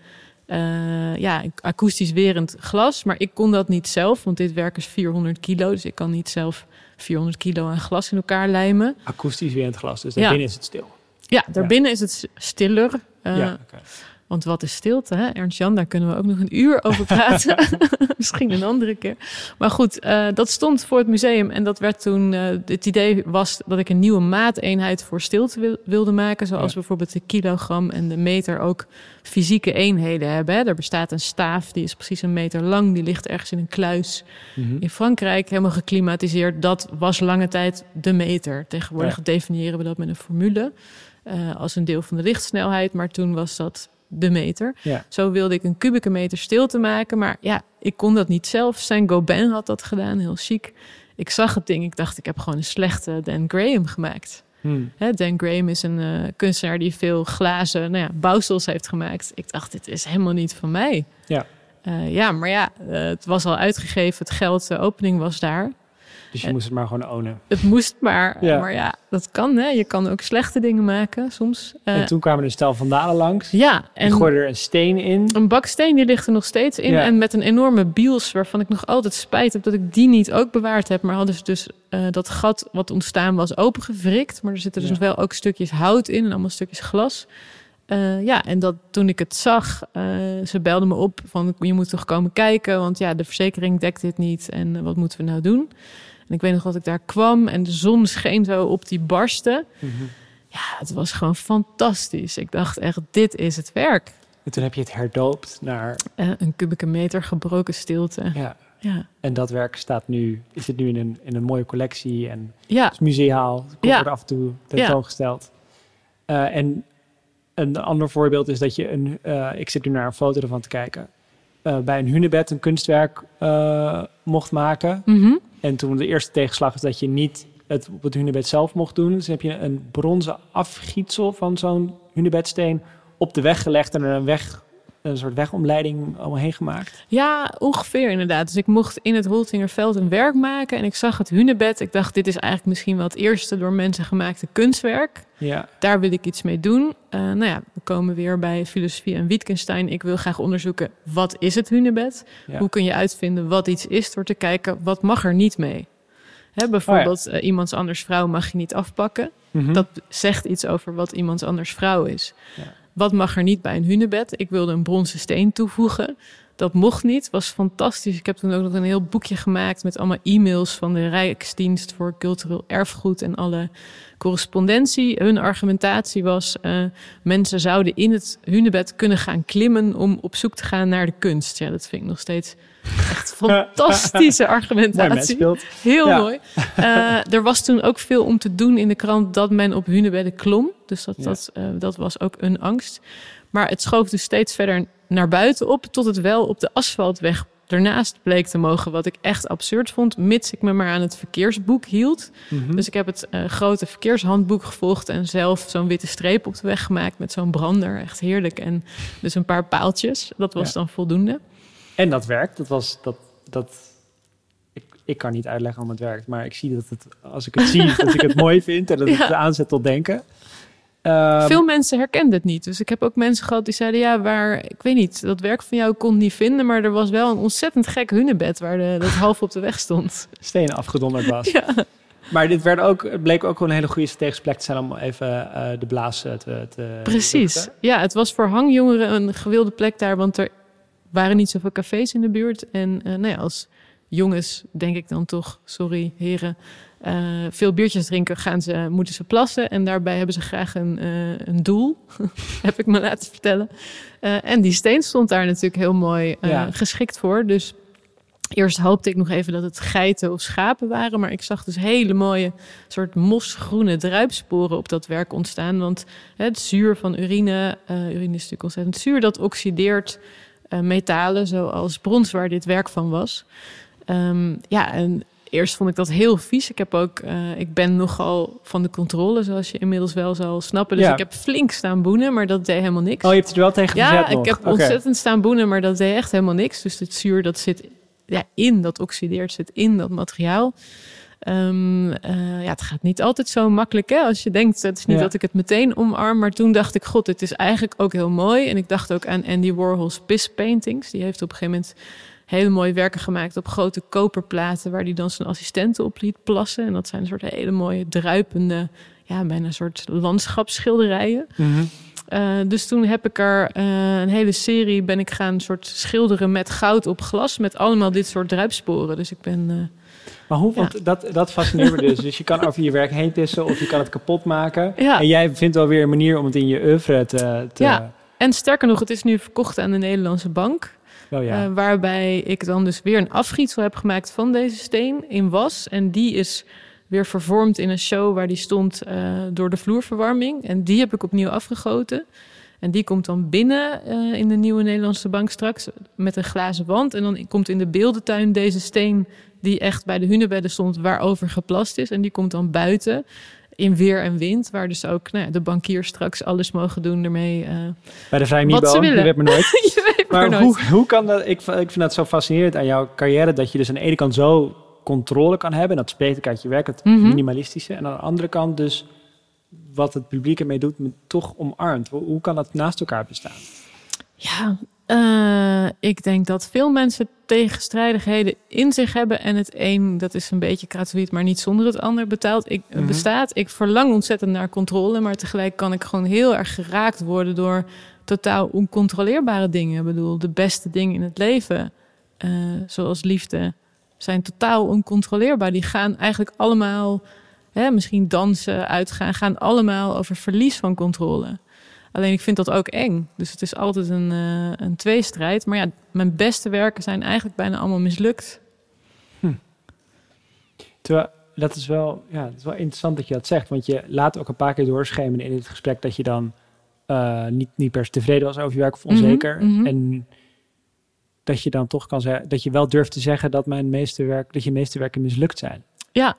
eh, ja, akoestisch werend glas, maar ik kon dat niet zelf, want dit werk is 400 kilo, dus ik kan niet zelf 400 kilo aan glas in elkaar lijmen. Akoestisch weer in het glas, dus Ja. daarbinnen is het stil. Ja, daarbinnen is het stiller. eh, ja. Want wat is stilte, hè? Ernst-Jan, daar kunnen we ook nog een uur over praten. Misschien een andere keer. Maar goed, eh, dat stond voor het museum. En dat werd toen... eh, het idee was dat ik een nieuwe maateenheid voor stilte wil- wilde maken. Zoals Ja. bijvoorbeeld de kilogram en de meter ook fysieke eenheden hebben. Hè? Er bestaat een staaf, die is precies een meter lang. Die ligt ergens in een kluis Mhm. in Frankrijk. Helemaal geklimatiseerd. Dat was lange tijd de meter. Tegenwoordig Ja. definiëren we dat met een formule. eh, als een deel van de lichtsnelheid. Maar toen was dat de meter. Ja. Zo wilde ik een kubieke meter stilte maken. Maar ja, ik kon dat niet zelf. Saint-Gobain had dat gedaan, heel chic. Ik zag het ding, ik dacht, ik heb gewoon een slechte Dan Graham gemaakt. Hmm. Hè, Dan Graham is een eh, kunstenaar die veel glazen nou ja, bouwsels heeft gemaakt. Ik dacht, dit is helemaal niet van mij. Ja. Eh, ja, maar ja, eh, het was al uitgegeven, het geld, de opening was daar. Dus je moest het maar gewoon ownen. Het moest maar. Ja. Maar ja, dat kan, hè. Je kan ook slechte dingen maken soms. Eh, en toen kwamen er een stel vandalen langs. ja, En en gooiden er een steen in. een baksteen die ligt er nog steeds in. Ja. En met een enorme biels waarvan ik nog altijd spijt heb dat ik die niet ook bewaard heb. Maar hadden ze dus eh, dat gat wat ontstaan was opengewrikt. Maar er zitten dus Ja. wel ook stukjes hout in en allemaal stukjes glas. Eh, ja, en dat toen ik het zag, ze belden me op van je moet toch komen kijken, want ja, de verzekering dekt dit niet en wat moeten we nou doen? En ik weet nog dat ik daar kwam en de zon scheen zo op die barsten. Mhm. Ja, het was gewoon fantastisch. Ik dacht echt, dit is het werk. En toen heb je het herdoopt naar... Eh, een kubieke meter gebroken stilte. Ja. Ja, En dat werk staat nu, is het nu in een, in een mooie collectie en ja, is museaal. Het Ja. wordt af en toe tentoongesteld. Eh, en een ander voorbeeld is dat je een, eh, ik zit nu naar een foto ervan te kijken, bij een hunebed een kunstwerk mocht maken. Mhm. En toen de eerste tegenslag was dat je niet het op het hunebed zelf mocht doen. Dus heb je een bronzen afgietsel van zo'n hunebedsteen op de weg gelegd en er een weg een soort wegomleiding allemaal heen gemaakt? Ja, ongeveer inderdaad. Dus ik mocht in het Holtingerveld een werk maken en ik zag het hunebed. Ik dacht, dit is eigenlijk misschien wel het eerste door mensen gemaakte kunstwerk. Ja. Daar wil ik iets mee doen. Uh, nou ja, we komen weer bij filosofie en Wittgenstein. Ik wil graag onderzoeken, wat is het hunebed? Ja. Hoe kun je uitvinden wat iets is door te kijken, wat mag er niet mee? Hè, bijvoorbeeld, Oh eh, iemands anders vrouw mag je niet afpakken. Mhm. Dat zegt iets over wat iemands anders vrouw is. Ja. Wat mag er niet bij een hunebed? Ik wilde een bronzen steen toevoegen. Dat mocht niet. Was fantastisch. Ik heb toen ook nog een heel boekje gemaakt met allemaal e-mails van de Rijksdienst voor Cultureel Erfgoed en alle correspondentie. Hun argumentatie was: eh, mensen zouden in het hunebed kunnen gaan klimmen om op zoek te gaan naar de kunst. Ja, dat vind ik nog steeds echt fantastische argumentatie. Heel Ja. mooi. Eh, er was toen ook veel om te doen in de krant dat men op hunebedden klom. Dus dat, Ja. dat, eh, dat was ook een angst. Maar het schoof dus steeds verder naar buiten op, tot het wel op de asfaltweg ernaast bleek te mogen. Wat ik echt absurd vond, mits ik me maar aan het verkeersboek hield. Mhm. Dus ik heb het eh, grote verkeershandboek gevolgd en zelf zo'n witte streep op de weg gemaakt met zo'n brander. Echt heerlijk. En dus een paar paaltjes. Dat was Ja. dan voldoende. En dat werkt. Dat was dat. dat ik, ik kan niet uitleggen waarom het werkt, maar ik zie dat het, als ik het zie, dat ik het mooi vind en dat het Ja. aanzet tot denken. Ehm, Veel mensen herkenden het niet. Dus ik heb ook mensen gehad die zeiden: Ja, waar, ik weet niet, dat werk van jou kon niet vinden. Maar er was wel een ontzettend gek hunebed waar de, dat half op de weg stond. stenen afgedonderd was. Ja, Maar dit werd ook, het bleek ook wel een hele goede strategische plek te zijn om even eh, de blaas eh, te, te precies. Ja, het was voor hangjongeren een gewilde plek daar, want er waren niet zoveel cafés in de buurt. En eh, nou ja, als jongens denk ik dan toch, sorry heren, eh, veel biertjes drinken, gaan ze, moeten ze plassen. En daarbij hebben ze graag een, eh, een doel, heb ik me laten vertellen. En die steen stond daar natuurlijk heel mooi Ja. geschikt voor. Dus eerst hoopte ik nog even dat het geiten of schapen waren. Maar ik zag dus hele mooie soort mosgroene druipsporen op dat werk ontstaan. Want het zuur van urine, urine is natuurlijk ontzettend zuur, dat oxideert eh, metalen zoals brons waar dit werk van was. Ehm, ja, en eerst vond ik dat heel vies. Ik heb ook, eh, ik ben nogal van de controle, zoals je inmiddels wel zal snappen. Dus Ja. ik heb flink staan boenen, maar dat deed helemaal niks. Oh, je hebt het er wel tegen Ja, ik nog. heb ontzettend staan boenen, maar dat deed echt helemaal niks. Dus het zuur dat zit ja, in, dat oxideert, zit in dat materiaal. Ehm, eh, ja, het gaat niet altijd zo makkelijk. Hè? Als je denkt, het is niet Ja. dat ik het meteen omarm. Maar toen dacht ik, god, het is eigenlijk ook heel mooi. En ik dacht ook aan Andy Warhol's Piss Paintings. Die heeft op een gegeven moment hele mooie werken gemaakt op grote koperplaten... waar hij dan zijn assistenten op liet plassen. En dat zijn een soort hele mooie druipende... ja, bijna een soort landschapsschilderijen. Mhm. Eh, dus toen heb ik er eh, een hele serie ben ik gaan soort schilderen met goud op glas met allemaal dit soort druipsporen. Dus ik ben Maar hoe, want dat, dat fascineert me dus. Dus je kan over je werk heen pissen of je kan het kapot maken. Ja. En jij vindt wel weer een manier om het in je oeuvre te... te Ja. en sterker nog, het is nu verkocht aan de Nederlandse bank, Oh ja. eh, waarbij ik dan dus weer een afgietsel heb gemaakt van deze steen in was en die is weer vervormd in een show waar die stond eh, door de vloerverwarming en die heb ik opnieuw afgegoten. En die komt dan binnen eh, in de nieuwe Nederlandse bank straks met een glazen wand. En dan komt in de beeldentuin deze steen die echt bij de hunebedden stond, waarover geplast is. En die komt dan buiten in weer en wind, waar dus ook nou ja, de bankiers straks alles mogen doen ermee. eh. Bij de Mibo, ze je willen. weet maar nooit. je weet maar, Maar nooit. hoe, hoe kan dat? Ik, ik vind dat zo fascinerend aan jouw carrière, dat je dus aan de ene kant zo controle kan hebben, en dat spreekt ook uit je werk, het Mhm. minimalistische, en aan de andere kant dus wat het publiek ermee doet, me toch omarmt. Hoe, hoe kan dat naast elkaar bestaan? Ja, eh, ik denk dat veel mensen tegenstrijdigheden in zich hebben. En het een, dat is een beetje kratoïd, maar niet zonder het ander betaalt. Ik, Mhm. bestaat. Ik verlang ontzettend naar controle. Maar tegelijk kan ik gewoon heel erg geraakt worden door totaal oncontroleerbare dingen. Ik bedoel, de beste dingen in het leven, eh, zoals liefde, zijn totaal oncontroleerbaar. Die gaan eigenlijk allemaal, hè, misschien dansen, uitgaan, gaan allemaal over verlies van controle. Alleen ik vind dat ook eng. Dus het is altijd een, eh, een tweestrijd. Maar ja, mijn beste werken zijn eigenlijk bijna allemaal mislukt. Terwijl, dat is wel, ja, het is wel interessant dat je dat zegt, want je laat ook een paar keer doorschemeren in het gesprek dat je dan eh, niet, niet per se tevreden was over je werk of onzeker. Mhm, mhm. En dat je dan toch kan zeggen, dat je wel durft te zeggen dat mijn meeste werk, dat je meeste werken mislukt zijn. Ja.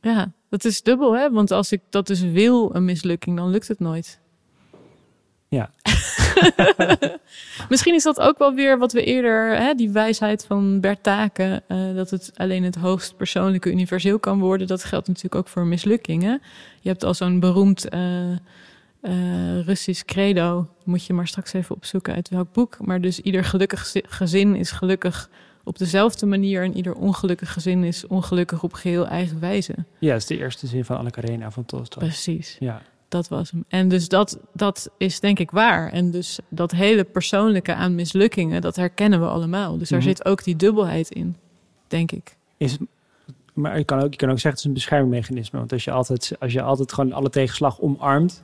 Ja, dat is dubbel, hè? Want als ik dat dus wil, een mislukking, dan lukt het nooit. Ja. Misschien is dat ook wel weer wat we eerder, hè, die wijsheid van Bert Taken, eh, dat het alleen het hoogst persoonlijke universeel kan worden. Dat geldt natuurlijk ook voor mislukkingen. Je hebt al zo'n beroemd eh, eh, Russisch credo, moet je maar straks even opzoeken uit welk boek. Maar dus ieder gelukkig zi- gezin is gelukkig op dezelfde manier en ieder ongelukkig gezin is ongelukkig op geheel eigen wijze. Ja, dat is de eerste zin van Anne Karenina van Tolstoy. Precies. Ja. Dat was hem. En dus dat, dat is denk ik waar. En dus dat hele persoonlijke aan mislukkingen, dat herkennen we allemaal. Dus daar Mhm. zit ook die dubbelheid in, denk ik. Is het, maar je kan, ook, je kan ook zeggen het is een beschermingsmechanisme. Want als je altijd, als je altijd gewoon alle tegenslag omarmt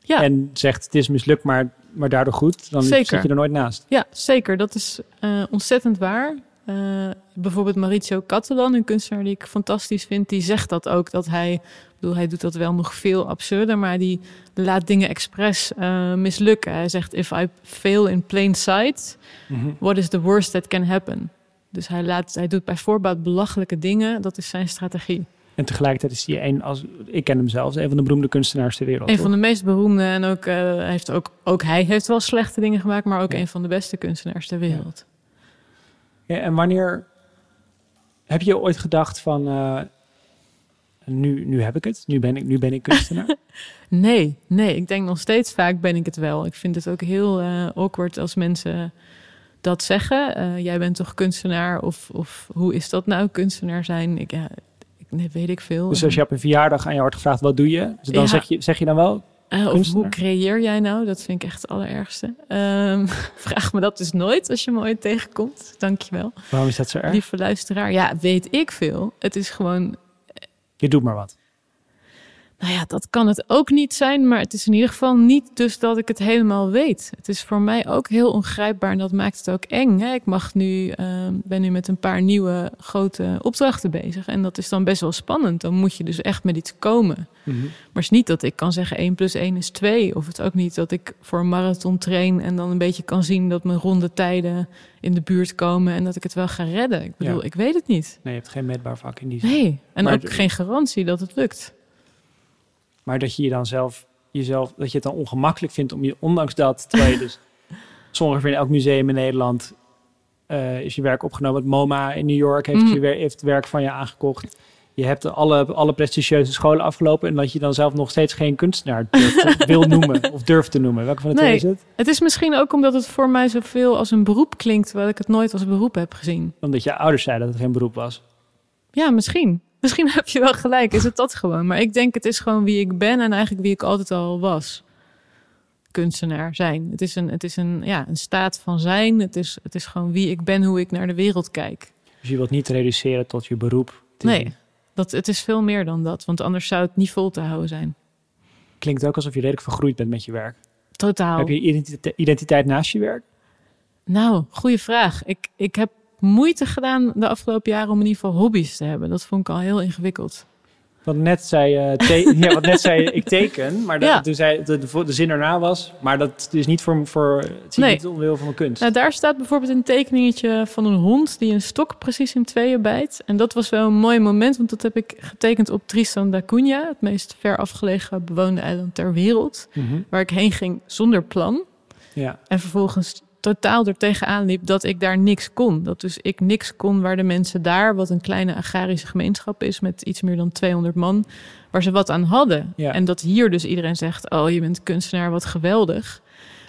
Ja. en zegt het is mislukt, maar, maar daardoor goed, dan Zeker. zit je er nooit naast. Ja, zeker. Dat is eh, ontzettend waar. Eh, bijvoorbeeld Maurizio Cattelan, een kunstenaar die ik fantastisch vind, die zegt dat ook. Dat hij, ik bedoel, hij doet dat wel nog veel absurder, maar die laat dingen expres eh, mislukken. Hij zegt: If I fail in plain sight, Mhm. what is the worst that can happen? Dus hij, laat, hij doet bij voorbaat belachelijke dingen. Dat is zijn strategie. En tegelijkertijd is hij een, als, ik ken hem zelfs, een van de beroemde kunstenaars ter wereld. Een toch? van de meest beroemde en ook, eh, hij heeft ook, ook hij heeft wel slechte dingen gemaakt, maar ook Ja. een van de beste kunstenaars ter wereld. Ja, en wanneer heb je ooit gedacht van eh, nu, nu heb ik het, nu ben ik, nu ben ik kunstenaar? Nee, nee, ik denk nog steeds vaak ben ik het wel. Ik vind het ook heel eh, awkward als mensen dat zeggen. Eh, jij bent toch kunstenaar? Of, of hoe is dat nou, kunstenaar zijn? Ik, ja, ik, nee, weet ik veel. dus als je op een verjaardag aan je wordt gevraagd wat doe je, dus dan Ja. zeg, je, zeg je dan wel Eh, of hoe creëer jij nou? Dat vind ik echt het allerergste. Ehm, vraag me dat dus nooit als je me ooit tegenkomt. Dankjewel. waarom is dat zo erg? Lieve luisteraar. Ja, weet ik veel. Het is gewoon Je doet maar wat. Nou ja, dat kan het ook niet zijn, maar het is in ieder geval niet dus dat ik het helemaal weet. Het is voor mij ook heel ongrijpbaar en dat maakt het ook eng. Hè? Ik mag nu, ehm, ben nu met een paar nieuwe grote opdrachten bezig en dat is dan best wel spannend. Dan moet je dus echt met iets komen. Maar het is niet dat ik kan zeggen 1 plus 1 is 2. Of het ook niet dat ik voor een marathon train en dan een beetje kan zien dat mijn rondetijden in de buurt komen en dat ik het wel ga redden. Ik bedoel, Ja. ik weet het niet. Nee, je hebt geen meetbaar vak in die zin. Nee, en Maar ook geen garantie dat het lukt. Maar dat je je dan zelf, jezelf, dat je het dan ongemakkelijk vindt om je, ondanks dat, terwijl je dus, ongeveer in elk museum in Nederland eh, is je werk opgenomen. Het MoMA in New York heeft, Mm. je heeft werk van je aangekocht. Je hebt alle, alle prestigieuze scholen afgelopen en dat je dan zelf nog steeds geen kunstenaar durft, wil noemen of durft te noemen. Welke van de twee is het? Het is misschien ook omdat het voor mij zoveel als een beroep klinkt, terwijl ik het nooit als beroep heb gezien. Omdat je ouders zeiden dat het geen beroep was. Ja, misschien. Misschien heb je wel gelijk, is het dat gewoon. Maar ik denk het is gewoon wie ik ben en eigenlijk wie ik altijd al was. Kunstenaar zijn. Het is een, het is een, ja, een staat van zijn. Het is, het is gewoon wie ik ben, hoe ik naar de wereld kijk. Dus je wilt niet reduceren tot je beroep. Nee, dat, het is veel meer dan dat. Want anders zou het niet vol te houden zijn. Klinkt ook alsof je redelijk vergroeid bent met je werk. Totaal. Heb je identiteit, identiteit naast je werk? Nou, goede vraag. Ik, ik heb moeite gedaan de afgelopen jaren om in ieder geval hobby's te hebben. Dat vond ik al heel ingewikkeld. Want net zei ja, want net zei ik teken, maar Ja. toen zei, de, de, de zin erna was, maar dat is niet voor, voor het Nee. niet onderdeel van mijn kunst. Nou, daar staat bijvoorbeeld een tekeningetje van een hond die een stok precies in tweeën bijt. En dat was wel een mooi moment, want dat heb ik getekend op Tristan da Cunha, het meest ver afgelegen bewoonde eiland ter wereld. Mhm. Waar ik heen ging zonder plan. Ja, En vervolgens totaal er tegenaan liep dat ik daar niks kon. Dat dus ik niks kon waar de mensen daar, wat een kleine agrarische gemeenschap is met iets meer dan 200 man, waar ze wat aan hadden. Ja. En dat hier dus iedereen zegt, oh je bent kunstenaar, wat geweldig.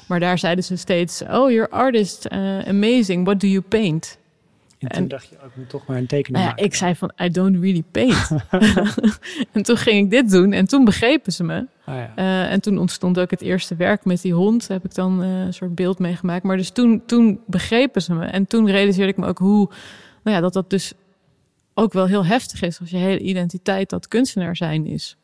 Maar daar zeiden ze steeds, oh you're artist, eh, amazing, what do you paint? En toen En- dacht je, oh, ik moet toch maar een tekening Nou ja, maken. ik zei van, I don't really paint. en toen ging ik dit doen en toen begrepen ze me. Ah, ja. Eh, en toen ontstond ook het eerste werk met die hond. Daar heb ik dan eh, een soort beeld meegemaakt. Maar dus toen, toen begrepen ze me. En toen realiseerde ik me ook hoe... Nou ja, dat dat dus ook wel heel heftig is... als je hele identiteit dat kunstenaar zijn is.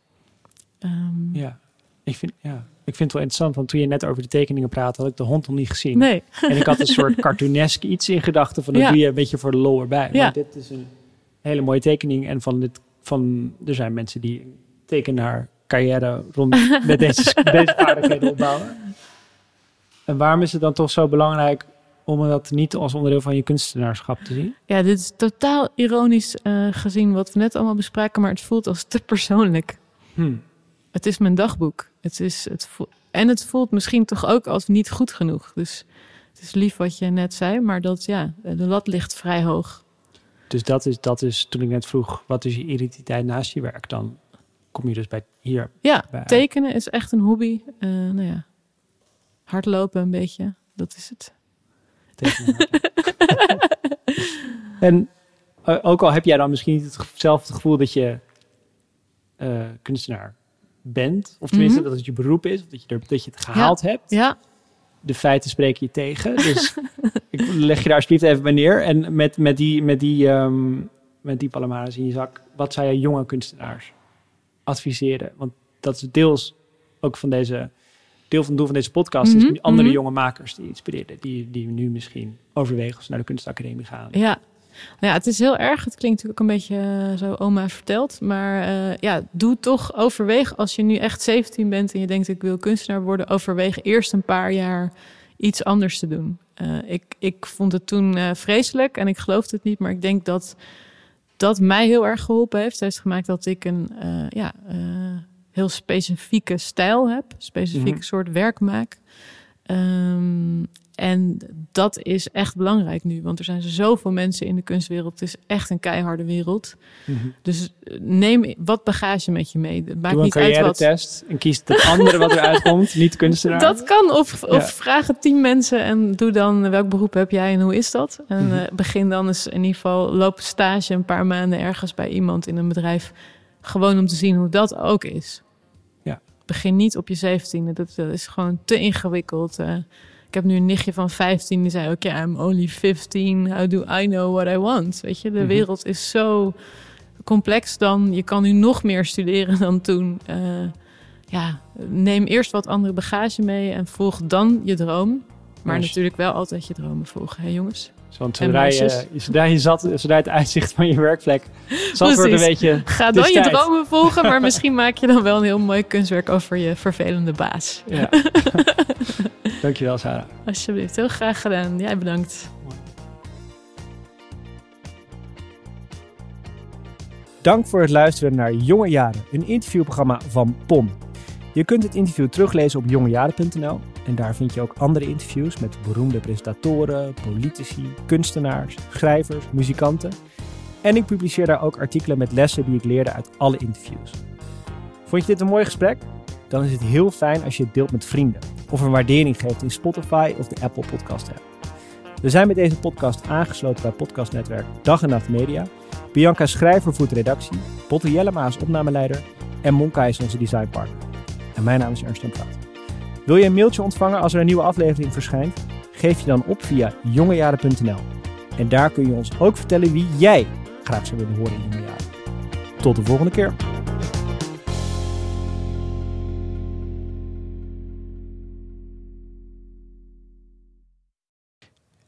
Ehm, ja. Ik, vind, ja. Ik vind het wel interessant, want toen je net over de tekeningen praatte, had ik de hond nog niet gezien. Nee, En ik had een soort cartoonesk iets in gedachten van, dat Ja. doe je een beetje voor de lol erbij. Ja. Maar dit is een hele mooie tekening en van dit, van, er zijn mensen die een tekenaar carrière rond met deze, deze vaardigheden opbouwen. En waarom is het dan toch zo belangrijk om dat niet als onderdeel van je kunstenaarschap te zien? ja, dit is totaal ironisch eh, gezien wat we net allemaal bespraken... maar het voelt als te persoonlijk. Hm. Het is mijn dagboek. Het is, het en het voelt misschien toch ook als niet goed genoeg. Dus het is lief wat je net zei, maar dat ja, de lat ligt vrij hoog. Dus dat is, dat is toen ik net vroeg, wat is je identiteit naast je werk? Dan kom je dus bij hier. Ja, bij- tekenen is echt een hobby. Eh nou ja, hardlopen een beetje, dat is het. tekenen. en eh, ook al heb jij dan misschien niet het ge- zelf het gevoel dat je eh, kunstenaar bent, of tenminste Mhm. dat het je beroep is, of dat je, er, dat je het gehaald hebt. Ja, De feiten spreken je tegen. Dus ik leg je daar alsjeblieft even bij neer. En met, met die, met die, ehm met die palamares in je zak, wat zou je jonge kunstenaars adviseren? Want dat is deels ook van deze, deel van het doel van deze podcast, Mhm, is nu andere mhm. jonge makers die inspireren, die, die nu misschien overwegen of ze naar de kunstacademie gaan. Ja. Ja, het is heel erg. Het klinkt natuurlijk een beetje eh, zo oma vertelt. Maar eh, ja, doe toch overweeg als je nu echt 17 bent en je denkt ik wil kunstenaar worden. Overweeg eerst een paar jaar iets anders te doen. Eh, ik, ik vond het toen vreselijk en ik geloofde het niet. Maar ik denk dat dat mij heel erg geholpen heeft. Het heeft gemaakt dat ik een ja, heel specifieke stijl heb. Specifiek Mhm. soort werk maak. Ehm, en dat is echt belangrijk nu, want er zijn zoveel mensen in de kunstwereld. Het is echt een keiharde wereld. Mhm. Dus eh, neem wat bagage met je mee. Het maakt Doe een niet uit wat. test en kies het andere wat eruit komt, niet kunstenaar. Dat kan, of, of Ja. vraag het tien mensen en doe dan welk beroep heb jij en hoe is dat? En Mhm. eh, begin dan eens in ieder geval, loop stage een paar maanden ergens bij iemand in een bedrijf. Gewoon om te zien hoe dat ook is. Ja. Begin niet op je zeventiende, dat, dat is gewoon te ingewikkeld. eh. Ik heb nu een nichtje van 15 die zei ook, ja, I'm only 15, how do I know what I want? Weet je, de Mhm. wereld is zo complex dan, je kan nu nog meer studeren dan toen. Eh, ja, neem eerst wat andere bagage mee en volg dan je droom. Maar Nice. natuurlijk wel altijd je dromen volgen, hè jongens? Want zodra je, zodra je zat, zodra het uitzicht van je werkplek zat wordt een Precies. beetje... Ga dan je dromen volgen, maar misschien maak je dan wel een heel mooi kunstwerk over je vervelende baas. Ja. Dankjewel, Sarah. Alsjeblieft, heel graag gedaan. Jij bedankt. Dank voor het luisteren naar Jonge Jaren, een interviewprogramma van POM. Je kunt het interview teruglezen op jongejaren.nl en daar vind je ook andere interviews met beroemde presentatoren, politici, kunstenaars, schrijvers, muzikanten. En ik publiceer daar ook artikelen met lessen die ik leerde uit alle interviews. Vond je dit een mooi gesprek? Dan is het heel fijn als je het deelt met vrienden of een waardering geeft in Spotify of de Apple Podcast app. We zijn met deze podcast aangesloten bij podcastnetwerk Dag en Nacht Media. Bianca Schrijver voert redactie, Botte Jellema is opnameleider en Monka is onze designpartner. En mijn naam is Ernst Praat. Wil je een mailtje ontvangen als er een nieuwe aflevering verschijnt? Geef je dan op via jongejaren.nl. En daar kun je ons ook vertellen wie jij graag zou willen horen in Jonge Jaren. Tot de volgende keer.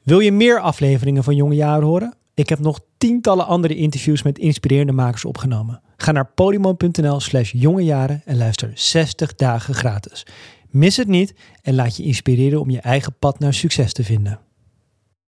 Wil je meer afleveringen van Jonge Jaren horen? Ik heb nog tientallen andere interviews met inspirerende makers opgenomen. Ga naar podimo.nl slash jongejaren en luister 60 dagen gratis. Mis het niet en laat je inspireren om je eigen pad naar succes te vinden.